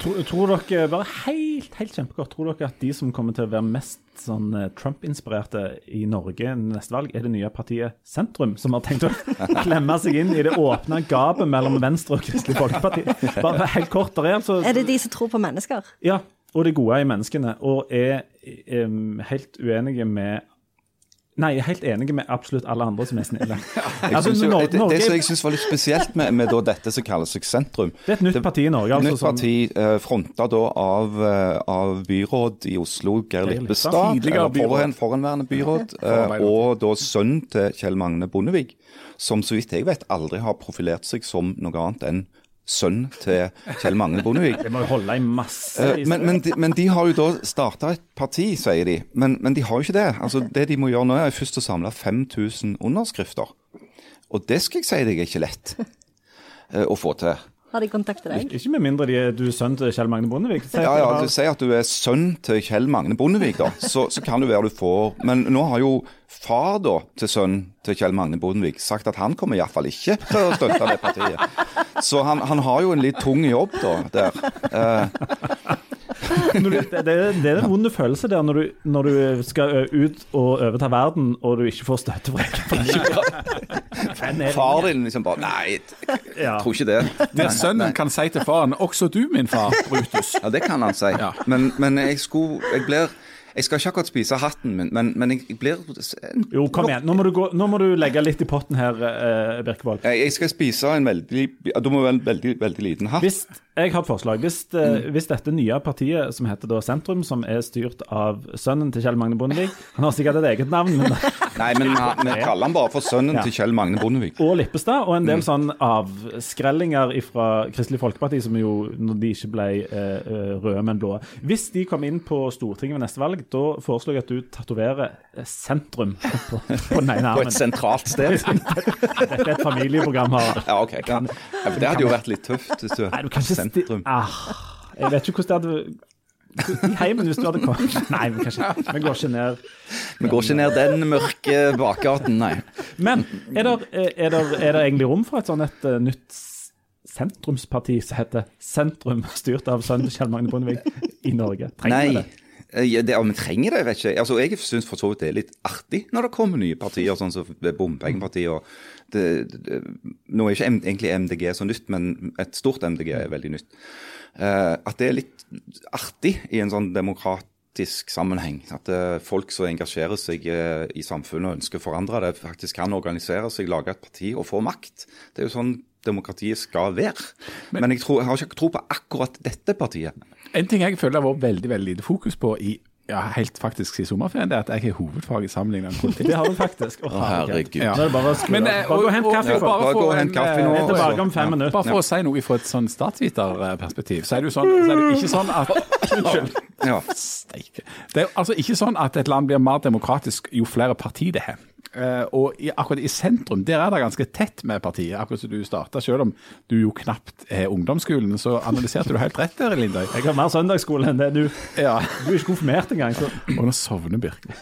Tror, tror dere, bare helt, helt kjempekort, tror dere at de som kommer til å være mest sånn eh, Trump-inspirerte i Norge neste valg, er det nye partiet Sentrum, som har tenkt å klemme seg inn i det åpne gapet mellom Venstre og Kristelig Folkeparti? Bare helt kort, der er altså Er det de som tror på mennesker? Ja, og det gode i menneskene, og er er helt uenige med Nei, jeg er helt enig med absolutt alle andre som er snille. Altså, jo, Norge, det, det som jeg syns var litt spesielt med, med da dette som kalles seg sentrum Det er et nytt parti i Norge. altså, Nytt parti eh, fronta da av, eh, av byråd i Oslo, Geir Lippestad. foran, forhenværende byråd. eh, og da sønnen til Kjell Magne Bondevik, som så vidt jeg vet aldri har profilert seg som noe annet enn sønn til Kjell Magne Bondevik. Det må jo holde i masse Eh, Men, men, de, men de har jo da starta et parti, sier de. Men, men de har jo ikke det. Altså, det de må gjøre nå, er først å samle 5000 underskrifter. Og det skal jeg si deg er ikke lett eh, å få til. Har de kontakta deg? Ikke med mindre de er du er sønn til Kjell Magne Bondevik. Ja, ja, du sier at du er sønn til Kjell Magne Bondevik, da. Så, så kan det være du får Men nå har jo far da til sønnen til Kjell Magne Bondevik sagt at han kommer iallfall ikke til å støtte det partiet. Så han, han har jo en litt tung jobb da der. Eh, du, det, det det er en vond følelse der når du, når du skal ut og overta verden, og du ikke får støtte fra egen familie. far din liksom bare Nei, jeg Ja. tror ikke det. Der sønnen kan si til faren 'også du, min far, Brutus'. Ja, det kan han si. Ja. Men, men jeg skulle Jeg blir Jeg skal ikke akkurat spise hatten min, men, men jeg blir Jo, kom igjen. Nå må du, gå, nå må du legge litt i potten her, eh, Birkevold. Jeg skal spise en veldig Du må være en veldig, veldig liten hatt. Hvis, Jeg har et forslag. Hvis, mm. hvis dette nye partiet, som heter da Sentrum, som er styrt av sønnen til Kjell Magne Bondevik Han har sikkert et eget navn, men, Nei, men vi kaller han bare for sønnen Ja. til Kjell Magne Bondevik. og Lippestad, og en del sånn avskrellinger fra Kristelig Folkeparti, som jo, når de ikke ble eh, eh, røde, men blå. Hvis de kom inn på Stortinget ved neste valg, da foreslår jeg at du tatoverer eh, Sentrum på, på den ene På et sentralt sted. Dette er et familieprogram. Ja, ok. Ja, det hadde jo vært litt tøft hvis du Nei, du kan ikke. Sentrum. Ah, jeg vet ikke hvordan det hadde I heimen, hvis du hadde kommet Nei, vi, vi går ikke ned. Vi går ikke ned den mørke bakgaten, nei. Men er det, er det, er det egentlig rom for et sånn et eh, nytt sentrumsparti som heter Sentrum, styrt av sønnen Kjell Magne Bondevik i Norge? Trenger vi det? Eh, Ja, vi trenger det, vet ikke. Altså, jeg syns for så vidt det er litt artig når det kommer nye partier, sånn som bompengepartiet. Nå er ikke egentlig MDG så nytt, men et stort MDG er veldig nytt. Uh, at det er litt artig i en sånn demokratisk sammenheng. At eh, folk som engasjerer seg eh, i samfunnet og ønsker å forandre det, faktisk kan organisere seg, lage et parti og få makt. Det er jo sånn demokratiet skal være. Men, jeg, tror, jeg har ikke tro på akkurat dette partiet. En ting jeg føler det har vært veldig veldig lite fokus på i ja, helt faktisk i sommerferien, det er at jeg har hovedfag i sammenlignet med politikk. Det har du faktisk. Å, herregud. Ja. Nå er det bare å skru Men, av. eh, Bare gå og hent kaffe. Bare bare gå og hent kaffe eh, nå. Er tilbake om fem minutter. Bare for å si noe fra et sånn statsviterperspektiv, så er det jo sånn, så er det ikke sånn at Unnskyld. Ja. Steike. Det er altså ikke sånn at et land blir mer demokratisk jo flere partier det har. Eh, og i, akkurat i sentrum der er det ganske tett med partiet, akkurat som du starta. Selv om du jo knapt er ungdomsskolen, så analyserte du helt rett der, Lindøy. Jeg har mer søndagsskole enn det. Du, Ja. du er ikke konfirmert engang. Så. Og nå sovner Birke.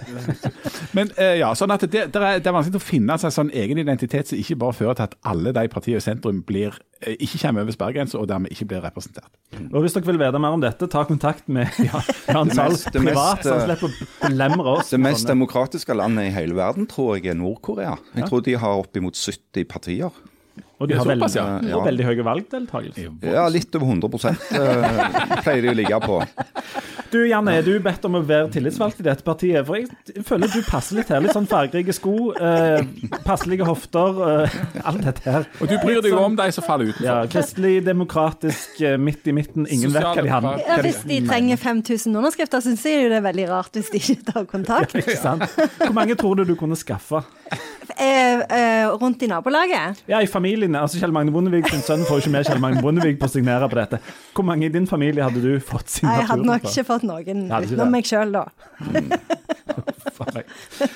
Men uh, ja, sånn at det, det, er, det er vanskelig å finne seg sånn egen identitet som ikke bare fører til at alle de partiene i sentrum blir, ikke kommer over sperregrensa og dermed ikke blir representert. Og Hvis dere vil vite mer om dette, ta kontakt med ja, Jan Sahl privat, så han eh, slipper å belemre oss. Det mest demokratiske landet i hele verden tror jeg er Nord-Korea. Jeg tror de har oppimot 70 partier. Og de har veldig, pass, ja. og veldig høy valgdeltakelse. Ja, litt over 100 eh, pleier de å ligge på. Du Janne, er du bedt om å være tillitsvalgt i dette partiet? For jeg føler du passer litt her. Litt sånn fargerike sko, eh, passelige hofter, eh, alt dette her. Og du bryr deg jo om de som faller utenfor. Ja, Kristelig, demokratisk, eh, midt i midten. Ingen vet hva de. Ja, hva de- hvis de trenger 5000 underskrifter, syns jeg jo det er veldig rart hvis de ikke tar kontakt. Ikke sant? Hvor mange tror du du kunne skaffe? Eh, eh, rundt i nabolaget? Ja, i familien. Altså Kjell Magne Bondevik sin sønn får jo ikke med Kjell Magne Bondevik på å signere på dette. Hvor mange i din familie hadde du fått Nei, på? Jeg hadde nok ikke fått noen utenom meg sjøl, da.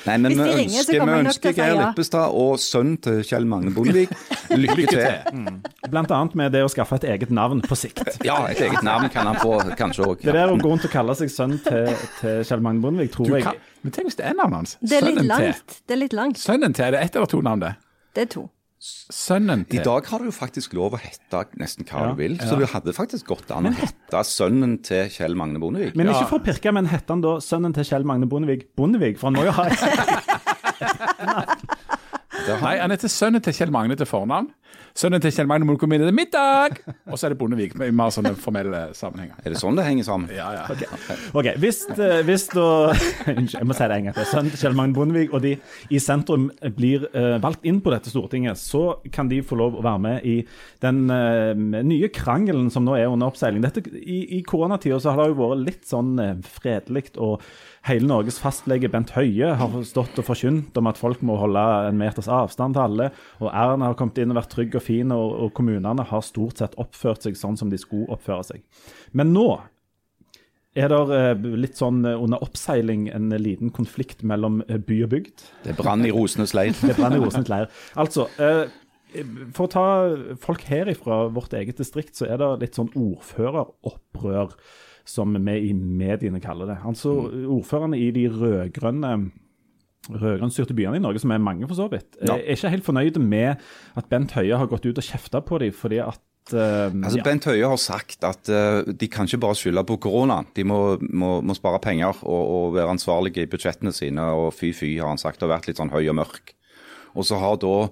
Nei, men Hvis vi de ringer, så ønsker, kommer vi jeg nok til å ønsker si Geir ja. Lippestad og sønnen til Kjell Magne Bondevik lykke til. Blant annet med det å skaffe et eget navn på sikt. Ja, et eget navn kan han få kanskje òg. Det der å gå rundt og kalle seg sønn til, til Kjell Magne Bondevik, Du tror jeg men tenk hvis det er navnet hans. Det er litt Sønnen til. langt. Det er litt langt. Sønnen til, er det ett eller to navn, det? Det er to. Sønnen I dag har du jo faktisk lov å hete nesten hva Ja. du vil, så det hadde faktisk gått an å hete sønnen til Kjell Magne Bondevik. Men ikke for å pirke, men heter han da sønnen til Kjell Magne Bondevik Bondevik? For han må jo ha et Nei, han heter sønnen til Kjell Magne til fornavn. Sønnen til Kjell Magne må komme er til middag! Og så er det Bondevik, med mer sånne formelle sammenhenger. Er det sånn det henger sammen? Ja, ja. OK, hvis, uh, hvis da Unnskyld, jeg må si det en gang til. Sønnen til Kjell Magne Bondevik og de i sentrum blir uh, valgt inn på dette Stortinget, så kan de få lov å være med i den uh, nye krangelen som nå er under oppseiling. Dette, I i koronatida så har det jo vært litt sånn uh, fredelig, og hele Norges fastlege Bent Høie har stått og forkynt om at folk må holde en meters avstand til alle, og Erna har kommet inn og vært trygg og fin, og, og kommunene har stort sett oppført seg sånn som de skulle oppføre seg. Men nå er det eh, litt sånn under oppseiling en liten konflikt mellom eh, by og bygd? Det brann i rosenes leir. Det brann i Rosenes leir. Altså, eh, for å ta folk her fra vårt eget distrikt, så er det litt sånn ordføreropprør, som vi i mediene kaller det. Altså, ordførerne i de rød-grønne rød-grønnstyrte byene i Norge, som er mange for så vidt, Ja. er ikke helt fornøyd med at Bent Høie har gått ut og kjefta på dem fordi at uh, Altså, ja, Bent Høie har sagt at uh, de kan ikke bare skylde på korona. De må, må, må spare penger og, og være ansvarlige i budsjettene sine. Og fy fy, har han sagt, og vært litt sånn høy og mørk. Og så har da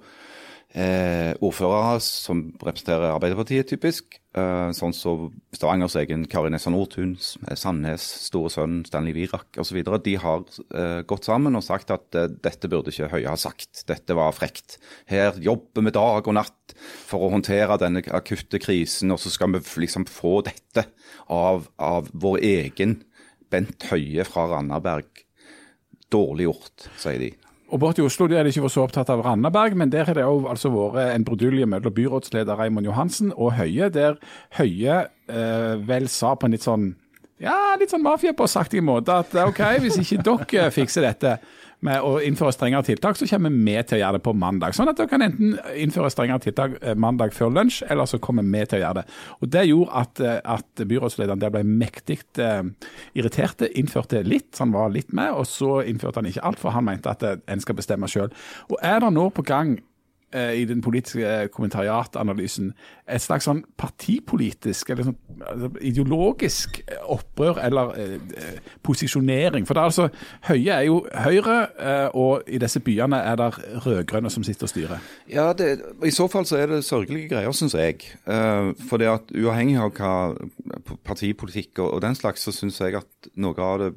eh, ordførere som representerer Arbeiderpartiet, typisk. Eh, sånn som Stavangers egen Kari Nessa Nordtun, Sandnes, store sønn Stanley Wirak osv. De har eh, gått sammen og sagt at eh, dette burde ikke Høie ha sagt. Dette var frekt. Her jobber vi dag og natt for å håndtere denne akutte krisen, og så skal vi liksom få dette av, av vår egen Bent Høie fra Randaberg. Dårlig gjort, sier de. Og borte i Oslo de er de ikke så opptatt av Randaberg, men der har det òg altså vært en brudulje mellom byrådsleder Raymond Johansen og Høie, der Høie eh, vel sa på en litt sånn ja, litt sånn mafiabåsaktig måte at OK, hvis ikke dere fikser dette med å innføre strengere tiltak, så kommer vi til å gjøre det på mandag. Sånn at dere kan enten innføre strengere tiltak eh, mandag før lunsj, eller så kommer vi til å gjøre det. Og Det gjorde at, eh, at byrådslederen der ble mektig eh, irritert. Innførte litt, så han var litt med, og så innførte han ikke alt, for han mente at eh, en skal bestemme sjøl. Og er det nå på gang i den politiske kommentariatanalysen et slags sånn partipolitisk eller sånn altså, ideologisk opprør eller eh, posisjonering. For det er altså, Høie er jo Høyre, eh, og i disse byene er det rød-grønne som sitter og styrer. Ja, det, I så fall så er det sørgelige greier, syns jeg. Eh, for det at Uavhengig av hva partipolitikk og, og den slags, så syns jeg at noe av det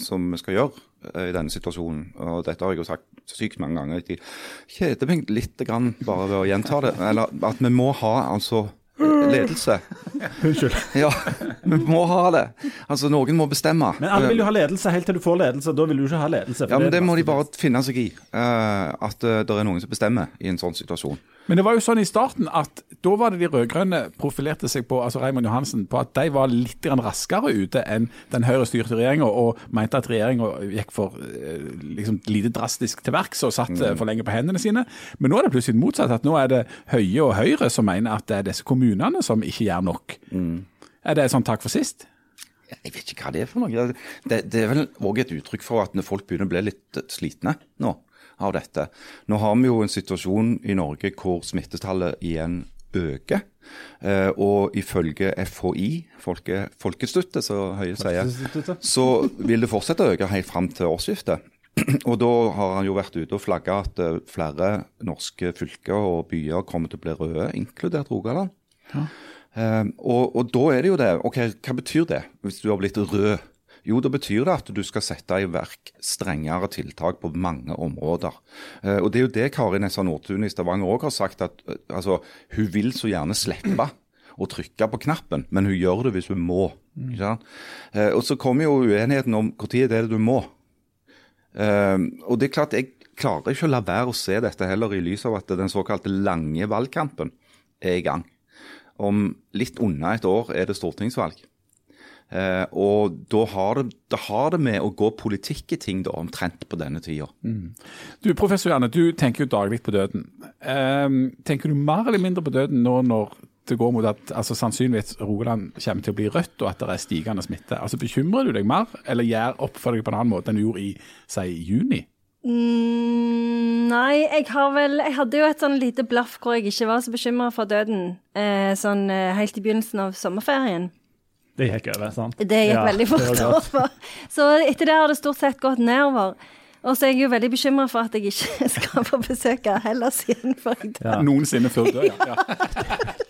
som vi skal gjøre eh, i denne situasjonen, og dette har jeg jo sagt sykt mange ganger, jeg kjeder meg litt grann bare ved å gjenta det, eller at vi må ha altså ledelse. Unnskyld. Ja, vi må ha det. Altså, noen må bestemme. Men alle vil jo ha ledelse helt til du får ledelse. Da vil du ikke ha ledelse. Ja, men det må de bare finne seg i. eh, at uh, det er noen som bestemmer i en sånn situasjon. Men det var jo sånn i starten at da var det de rød-grønne profilerte seg på, altså Raymond Johansen, på at de var litt raskere ute enn den høyrestyrte regjeringa, og mente at regjeringa gikk for eh, liksom, lite drastisk til verks og satt mm. for lenge på hendene sine. Men nå er det plutselig motsatt. at Nå er det Høie og Høyre som mener at det er disse kommunene som ikke gjør nok. Er det sånn takk for sist? Jeg vet ikke hva det er for noe. Det, det er vel òg et uttrykk for at folk begynner å bli litt eh, slitne nå av dette. Nå har vi jo en situasjon i Norge hvor smittetallet igjen øker. Eh, og ifølge FHI, folke, Folkestøtte, så Høie sier, så vil det fortsette å øke helt fram til årsskiftet. Og da har han jo vært ute og flagga at eh, flere norske fylker og byer kommer til å bli røde, inkludert Rogaland. Eh, og, og da er det jo det. Ok, hva betyr det hvis du har blitt rød? Jo, da betyr det at du skal sette i verk strengere tiltak på mange områder. Eh, og det er jo det Kari Nessa Nordtun i Stavanger òg har sagt, at eh, altså, hun vil så gjerne slippe å trykke på knappen, men hun gjør det hvis hun må. Sant? Eh, og så kommer jo uenigheten om når det er det du må. Og det er klart, Jeg klarer ikke å la være å se dette heller i lys av at den såkalte lange valgkampen er i gang. Om litt unna et år er det stortingsvalg. Eh, og da har, det, da har det med å gå politikk i ting da, omtrent på denne tida. Du, Professor Janne, du tenker jo daglig på døden. Ehm, tenker du mer eller mindre på døden nå når det går mot at altså, sannsynligvis Rogaland kommer til å bli rødt, og at det er stigende smitte? Altså, Bekymrer du deg mer, eller gjør opp for deg på en annen måte enn du gjorde i si, juni? Mm, nei, jeg har vel Jeg hadde jo et sånn lite blaff hvor jeg ikke var så bekymra for døden, eh, sånn eh, helt i begynnelsen av sommerferien. Det gikk over, sant? Det gikk Ja, veldig fort over. Så etter det har det stort sett gått nedover. Og så er jeg jo veldig bekymra for at jeg ikke skal få besøke Hellas igjen. For jeg Ja. Noensinne før dør, ja. ja.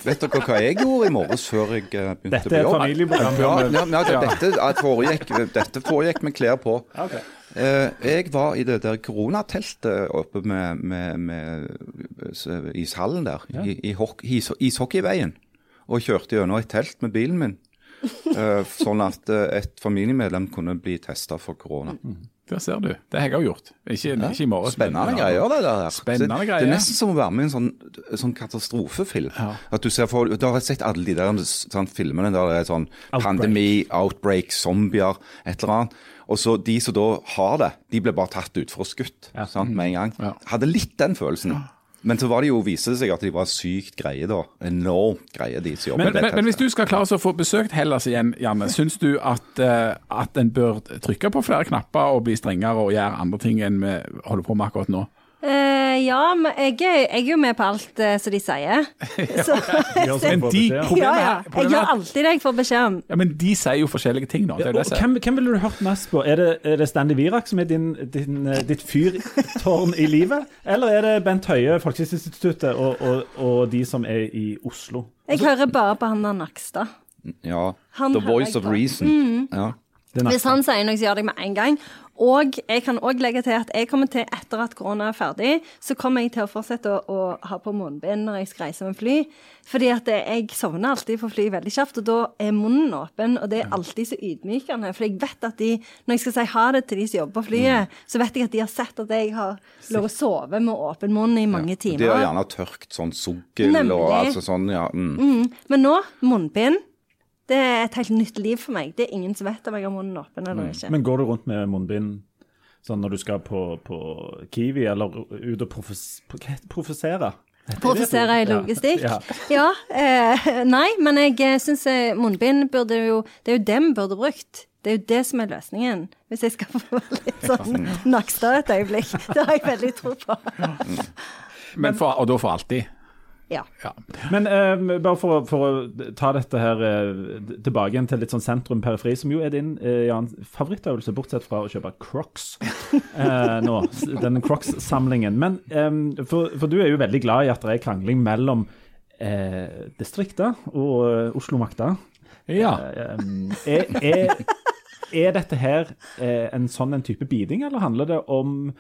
Vet dere hva jeg gjorde i morges før jeg eh, begynte Dette på er et jobb? familieprogram. Ja, men- ja, ja, dette, foregikk, dette foregikk med klær på. Okay. Eh, jeg var i det der koronateltet oppe med, med, med ishallen der, Ja. i, i is, ishockeyveien, og kjørte gjennom et telt med bilen min. eh, sånn at eh, et familiemedlem kunne bli testa for korona. Der ser du. Det har jeg òg gjort. Ikke, ikke i morgen. Spennende ja. greier, det der. Spennende det, greier. Det er nesten som å være med i en sånn, sånn katastrofefilm. Ja. At du ser for, du har sett alle de der sånn, filmene der det er sånn Outbreak. pandemi, outbreak, zombier, et eller annet. Og så de som da har det, de blir bare tatt ut for å skutt Ja. sant, med en gang. Ja. Hadde litt den følelsen. Men så var det jo, viste det seg at de var sykt greie, da. Enormt greie, de som jobber Men, men, men hvis du skal klare å få besøkt Hellas igjen, Janne, syns du at, uh, at en bør trykke på flere knapper og bli strengere og gjøre andre ting enn vi holder på med akkurat nå? Eh, ja, men jeg, er- jeg er jo med på alt uh, som de sier. Så, ja, Men de ja, problemet ja. Jeg gjør alltid det jeg får beskjed om. Ja, men de sier jo forskjellige ting nå. Det er Og det hvem, hvem ville du hørt mest på? Er det, er det Stanley Virak som er din, din, eh, ditt fyrtårn i livet? Eller er det Bent Høie, Folkehelseinstituttet og, og, og de som er i Oslo? Jeg hører bare på han der Nakstad. Ja. Han The voice of reason. reason. Ja. Hvis han sier noe, så gjør jeg det med en gang. Og jeg kan òg legge til at jeg kommer til, etter at korona er ferdig, så kommer jeg til å fortsette å, å ha på munnbind når jeg skal reise med fly. Fordi at jeg sovner alltid på fly veldig kjapt, og da er munnen åpen. Og det er alltid så ydmykende. For jeg vet at de, når jeg skal si ha det til de som jobber på flyet, så vet jeg at de har sett at jeg har lov å sove med åpen munn i mange timer. De har gjerne tørkt sånn sugl og altså sånn, ja. Mm. Men nå, munnbind. Det er et helt nytt liv for meg. Det er ingen som vet om jeg har munnen åpen eller ikke. Men går du rundt med munnbind sånn når du skal på, på Kiwi, eller ut og profesere? Profesere i logistikk? Ja. Ja. eh, nei, men jeg syns munnbind burde jo Det er jo det vi burde brukt. Det er jo det som er løsningen. Hvis jeg skal få litt sånn Nakstad et øyeblikk. Det har jeg veldig tro på. Men for, og da for alltid. Ja. Ja. Men uh, bare for, for å ta dette her uh, tilbake igjen til litt sånn sentrum-periferi, som jo er din uh, Jan, favorittøvelse, bortsett fra å kjøpe Crocs eh, nå. Den Crocs-samlingen. Men um, for, for du er jo veldig glad i at det er krangling mellom uh, distrikter og Oslo-makta. ja. Um, er, er, er dette her en sånn en type biding, eller handler det om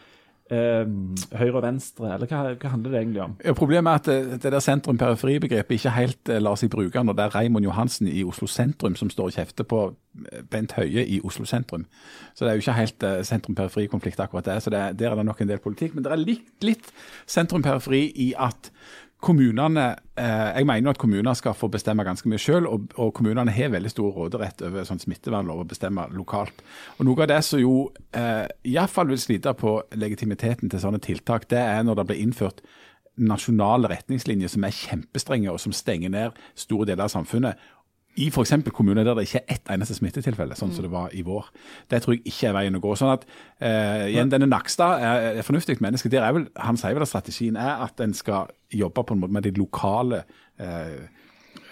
høyre og venstre, eller hva, hva handler det egentlig om? Ja, Problemet er at det, det der sentrum-periferi-begrepet ikke helt eh, lar seg bruke når det er Raymond Johansen i Oslo sentrum som står og kjefter på eh, Bent Høie i Oslo sentrum. Så det er jo ikke helt eh, sentrum-periferi-konflikt akkurat det. Så det, der er det nok en del politikk. Men det er litt, litt sentrum-periferi i at kommunene eh, Jeg mener at kommuner skal få bestemme ganske mye selv, og, og kommunene har veldig stor råderett over sånn smittevernlov å bestemme lokalt. Og Noe av det som jo eh, iallfall vil slite på legitimiteten til sånne tiltak, det er når det blir innført nasjonale retningslinjer som er kjempestrenge og som stenger ned store deler av samfunnet. I f.eks. kommuner der det ikke er ett eneste smittetilfelle, sånn som det var i vår. Det tror jeg ikke er veien å gå. sånn at eh, igjen, Denne Nakstad er er et fornuftig menneske. Der er vel, han sier vel at strategien er at en skal jobbe på en måte med de lokale eh,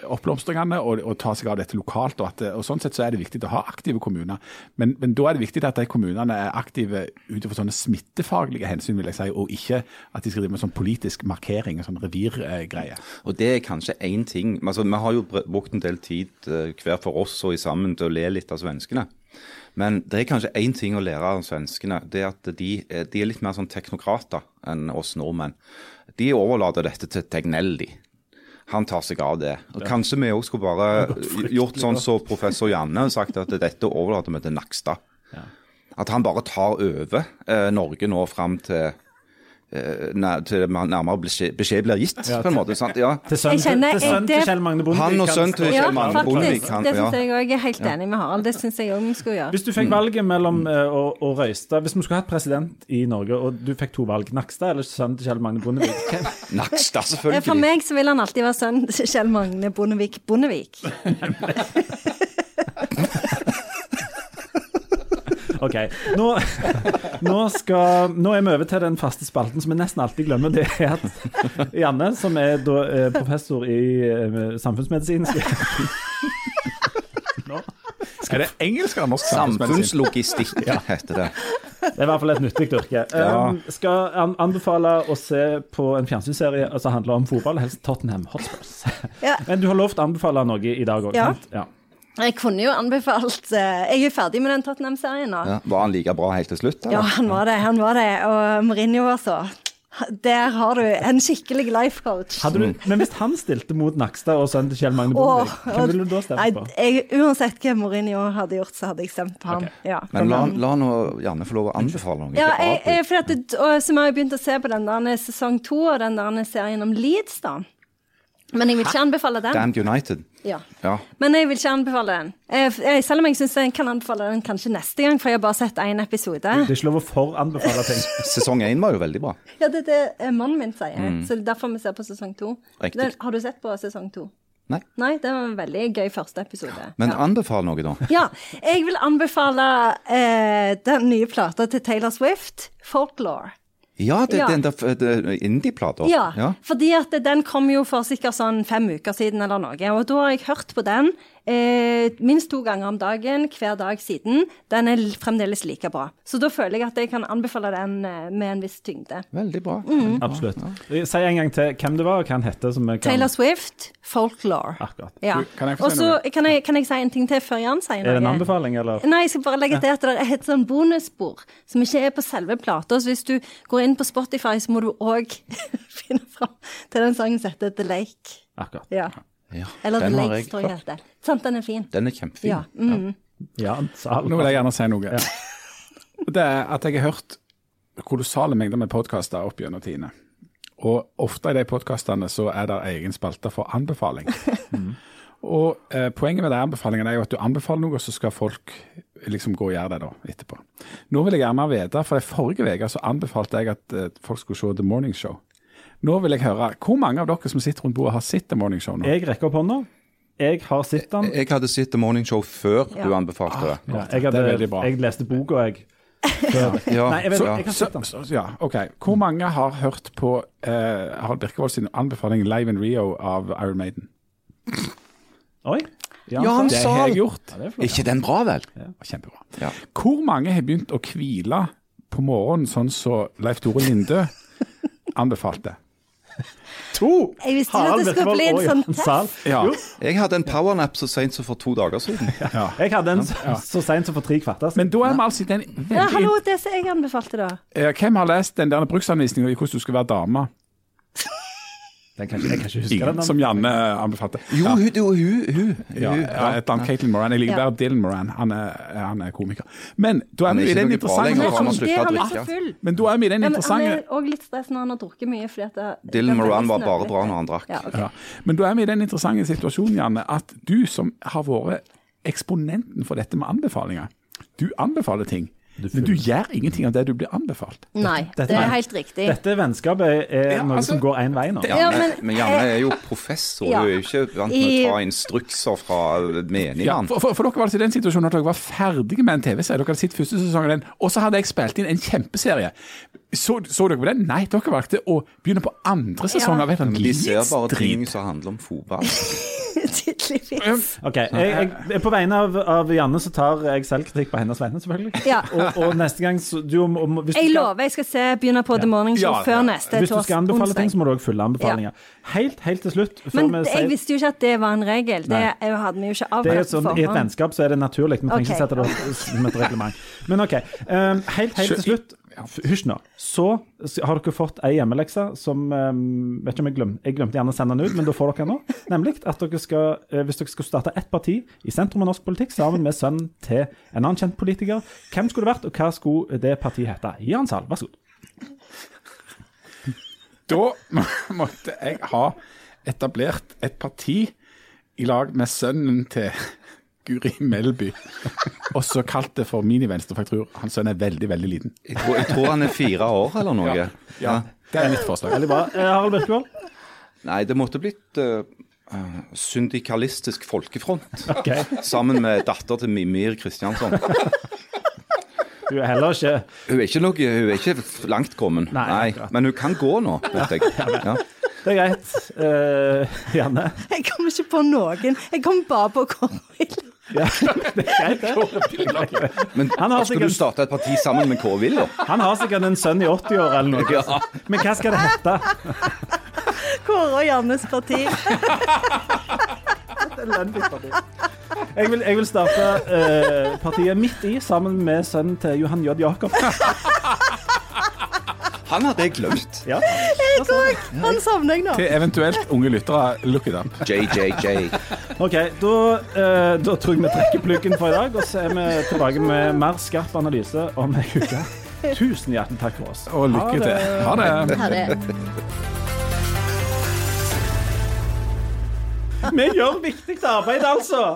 oppblomstringene og, og ta seg av dette lokalt. og, at, og Sånn sett så er det viktig å ha aktive kommuner. Men, men da er det viktig at de kommunene er aktive ut fra sånne smittefaglige hensyn, vil jeg si, og ikke at de skal drive med sånn politisk markering og sånn revirgreie. Og det er kanskje én ting altså Vi har jo brukt en del tid eh, hver for oss og i sammen til å le litt av svenskene. Men det er kanskje én ting å lære av svenskene. Det er at de, er- de er litt mer sånn teknokrater enn oss nordmenn. De overlater dette til Tegnell, de. Han tar seg av det. Og Kanskje vi òg skulle bare gjort sånn som professor Janne og sagt at dette overlater vi til Nakstad. At han bare tar over eh, Norge nå fram til til nærmere beskjed, blir gitt, på en måte. sant? Ja. Til sønnen til, til, sønnen til Kjell Magne Bondevik. Han og kan sønnen til Kjell Magne Bondevik. Ja, Det syns jeg òg er helt enig med Harald. Det syns jeg òg vi skulle gjøre. Hvis du fikk valget mellom eh, å, å røyste Hvis vi skulle hatt president i Norge, og du fikk to valg, Nakstad eller sønnen til Kjell Magne Bondevik Nakstad, selvfølgelig. For meg så vil han alltid være sønnen til Kjell Magne Bondevik Bondevik. OK. Nå, nå, skal, nå er vi over til den faste spalten som vi nesten alltid glemmer. Det er at Janne, som er da, eh, professor i eh, samfunnsmedisin skal- Er det engelsk eller norsk samfunnsmedisin? Samfunnslogistikk heter det. Det er i hvert fall et nyttig yrke. Ja. Um, skal an anbefale å se på en fjernsynsserie som handler om fotball, helst Tottenham Hotspurs. Ja. Men du har lovt å anbefale noe i dag òg, Ja. sant? Ja. Jeg kunne jo anbefalt eh, Jeg er ferdig med den Tottenham-serien nå. Ja. Var han like bra helt til slutt? Ja, han var det. Han var det. Og Mourinho, altså. Der har du en skikkelig life coach. Hadde du, men hvis han stilte mot Nakstad og sønnen til Kjell Magne Bondevik, hvem ville du da stemt på? jeg, uansett hva Mourinho hadde gjort, så hadde jeg stemt på ham. Ja. Men la, la nå Janne få lov å anbefale noe. Ja, jeg, jeg, for at det, og, så vi har jo begynt å se på den der sesong to og den der serien om Leeds, da. Men jeg vil ikke anbefale den. Damned United. Ja. Ja. Men jeg vil ikke anbefale den. Jeg, eh, Selv om jeg syns jeg kan anbefale den kanskje neste gang, for jeg har bare sett én episode. Det er ikke lov å foranbefale ting. Sesong én var jo veldig bra. Ja, det er det eh, mannen min sier. Så det er derfor vi ser på sesong to. Har du sett på sesong to? Nei. Nei, det var en veldig gøy første episode. Men ja. anbefal noe, da. ja, jeg vil anbefale eh, den nye plata til Taylor Swift, 'Folklore'. Ja, det, Ja. den der indie-plata. Ja, ja. fordi at den kom jo for sikkert sånn fem uker siden eller noe. Og da har jeg hørt på den eh, minst to ganger om dagen hver dag siden. Den er fremdeles like bra. Så da føler jeg at jeg kan anbefale den eh, med en viss tyngde. Veldig bra. Mm. Absolutt. Si en gang til hvem det var, og hva han heter. Som kan... Taylor Swift, Folklore. Akkurat. Ja. Kan jeg få si så noe? kan, jeg- kan jeg si en ting til før Jan sier Er det en anbefaling, eller? Nei, jeg skal bare legge til at det er et sånn bonusspor som ikke er på selve plata. Så hvis du går inn på Spotify, så må du òg finne fram til den sangen som heter The Lake. Akkurat. Ja. Ja, Eller The den har Lakes, jeg tror jeg hørt. heter. Sant, den er fin. Den er kjempefin. Ja. Mm. Ja. Nå vil jeg gjerne si noe. Det er at jeg har hørt kolossale mengder med podkaster opp gjennom tidene. Og ofte i de podkastene så er det egen spalte for anbefaling. Og eh, poenget med de anbefalingene er jo at du anbefaler noe, så skal folk liksom gå og gjøre det da etterpå. Nå vil jeg gjerne vite, for i forrige uke så anbefalte jeg at eh, folk skulle se The Morning Show. Nå vil jeg høre, hvor mange av dere som sitter rundt bordet har sett The Morning Show nå? Jeg rekker opp hånda. Jeg har sett den. Jeg hadde sett The Morning Show før Ja. du anbefalte det. Ja, jeg, Det er hadde, bra. jeg leste boka, jeg. Ja, Nei, jeg, vet, ja. jeg har Så, sett den. så, ja, ok. Hvor mange har hørt på uh, Harald Birkevold sin anbefaling Live in Rio av Iron Maiden? Oi. Ja, han Det har jeg gjort. Ja, det er flott. Ikke den bra, vel? Kjempebra. Ja. Hvor mange har begynt å hvile på morgenen, sånn som Leif Tore Lindø anbefalte? To! Jeg visste ikke at det skulle bli en sånn test. Ja. Jeg hadde en powernap så sent som for to dager siden. jeg hadde en så, så seint som for tre kvarter siden. Men da er vi altså i den Ja, hallo, det som jeg anbefalte, da. Hvem har lest den der bruksanvisningen i hvordan du skal være dame? Den kan ikke, jeg kan ikke huske Ingen, den. som Janne anbefalte. Jo, hun, jo, hun, hun, Ja, hun ja, et annet Caitlin Moran. Jeg liker Ja. bare Dylan Moran. Han er, han er komiker. Men da er Han er vi i ikke den noe bra lenger, interessante for han har Det å er drikke. Men da er vi i den interessante han er òg litt stress når han har drukket mye. Fordi at det, Dylan det Moran var bare bra når han drakk. Ja, okay. Ja. Men da er vi i den interessante situasjonen, Janne, at du som har vært eksponenten for dette med anbefalinger, du anbefaler ting, men du gjør ingenting av det du blir anbefalt. Nei, Dette- det er helt riktig. Dette vennskapet er Ja, noe altså- som går én vei nå. Ja, men, men- Janne er jo professor, Ja. hun er jo ikke vant med å ta instrukser fra Ja, for, for, for dere var altså i den situasjonen at dere var ferdige med en TV-serie. Dere hadde sett første sesong av den, og så hadde jeg spilt inn en kjempeserie. Så, så dere på den? Nei, dere valgte å begynne på andre sesong Ja. av et eller annet de ser bare ting som handler om fotball. Tydeligvis. Ok, jeg, jeg, jeg, På vegne av, av Janne så tar jeg selvkritikk på hennes vegne, selvfølgelig. Ja. Og, og neste gang så du, om, om, hvis, du Jeg skal, lover jeg skal se begynne på The Morning Show Ja, før ja. neste hvis du skal anbefale onsdag. ting, så må du òg følge anbefalinger. Helt, helt til slutt før Men vi jeg sier visste jo ikke at det var en regel. Det Nei. jo- hadde vi jo ikke avklart er avtalt jo sånn, I et vennskap så er det naturlig. Vi trenger okay. ikke sette det opp som et reglement. Men OK. Um, helt, helt til slutt. F- Hysj nå. Så har dere fått ei hjemmelekse som um, vet ikke om Jeg glemte Jeg glemte gjerne å sende den ut, men da får dere den nå. Nemlig at dere skal, eh, hvis dere skal starte ett parti i sentrum av norsk politikk sammen med sønnen til en annen kjent politiker, hvem skulle det vært, og hva skulle det partiet hete? Jan Sahl, vær så god. Da måtte jeg ha etablert et parti i lag med sønnen til Guri Melby, også kalt det for Mini-Venstre, for jeg tror hans sønn er veldig, veldig liten. Jeg tror, jeg tror han er fire år eller noe. Ja. Ja. Det er mitt forslag. Veldig bra. Eh, Harald Birkevold? Nei, det måtte blitt uh, syndikalistisk folkefront. Okay. Sammen med datter til Mimir Kristiansson. Hun er heller ikke Hun er ikke, noe, hun er ikke langt kommen, Nei, Nei, men hun kan gå nå, vet jeg. Ja. Det er greit. Uh, Janne? Jeg kommer ikke på noen. Jeg kommer bare på Kårvill. Ja, det er greit, det. Men Han har skal sikkert- du starte et parti sammen med Kåre Willoch? Han har sikkert en sønn i 80-år eller noe. Ja. Men hva skal det hete? Kåre og Jannes parti. Jeg vil, jeg vil starte eh, partiet Midt i sammen med sønnen til Johan J. Jakob. Han hadde jeg glemt. Ja. Han savner jeg nå. Til eventuelt unge lyttere, look it up. JJJ. OK, da, eh, da tror jeg vi trekker pluggen for i dag, og så er vi tilbake med mer skarp analyse om ei uke. Tusen hjertelig takk for oss. Og lykke til. Ha det. Ha det. Vi gjør viktig arbeid, altså!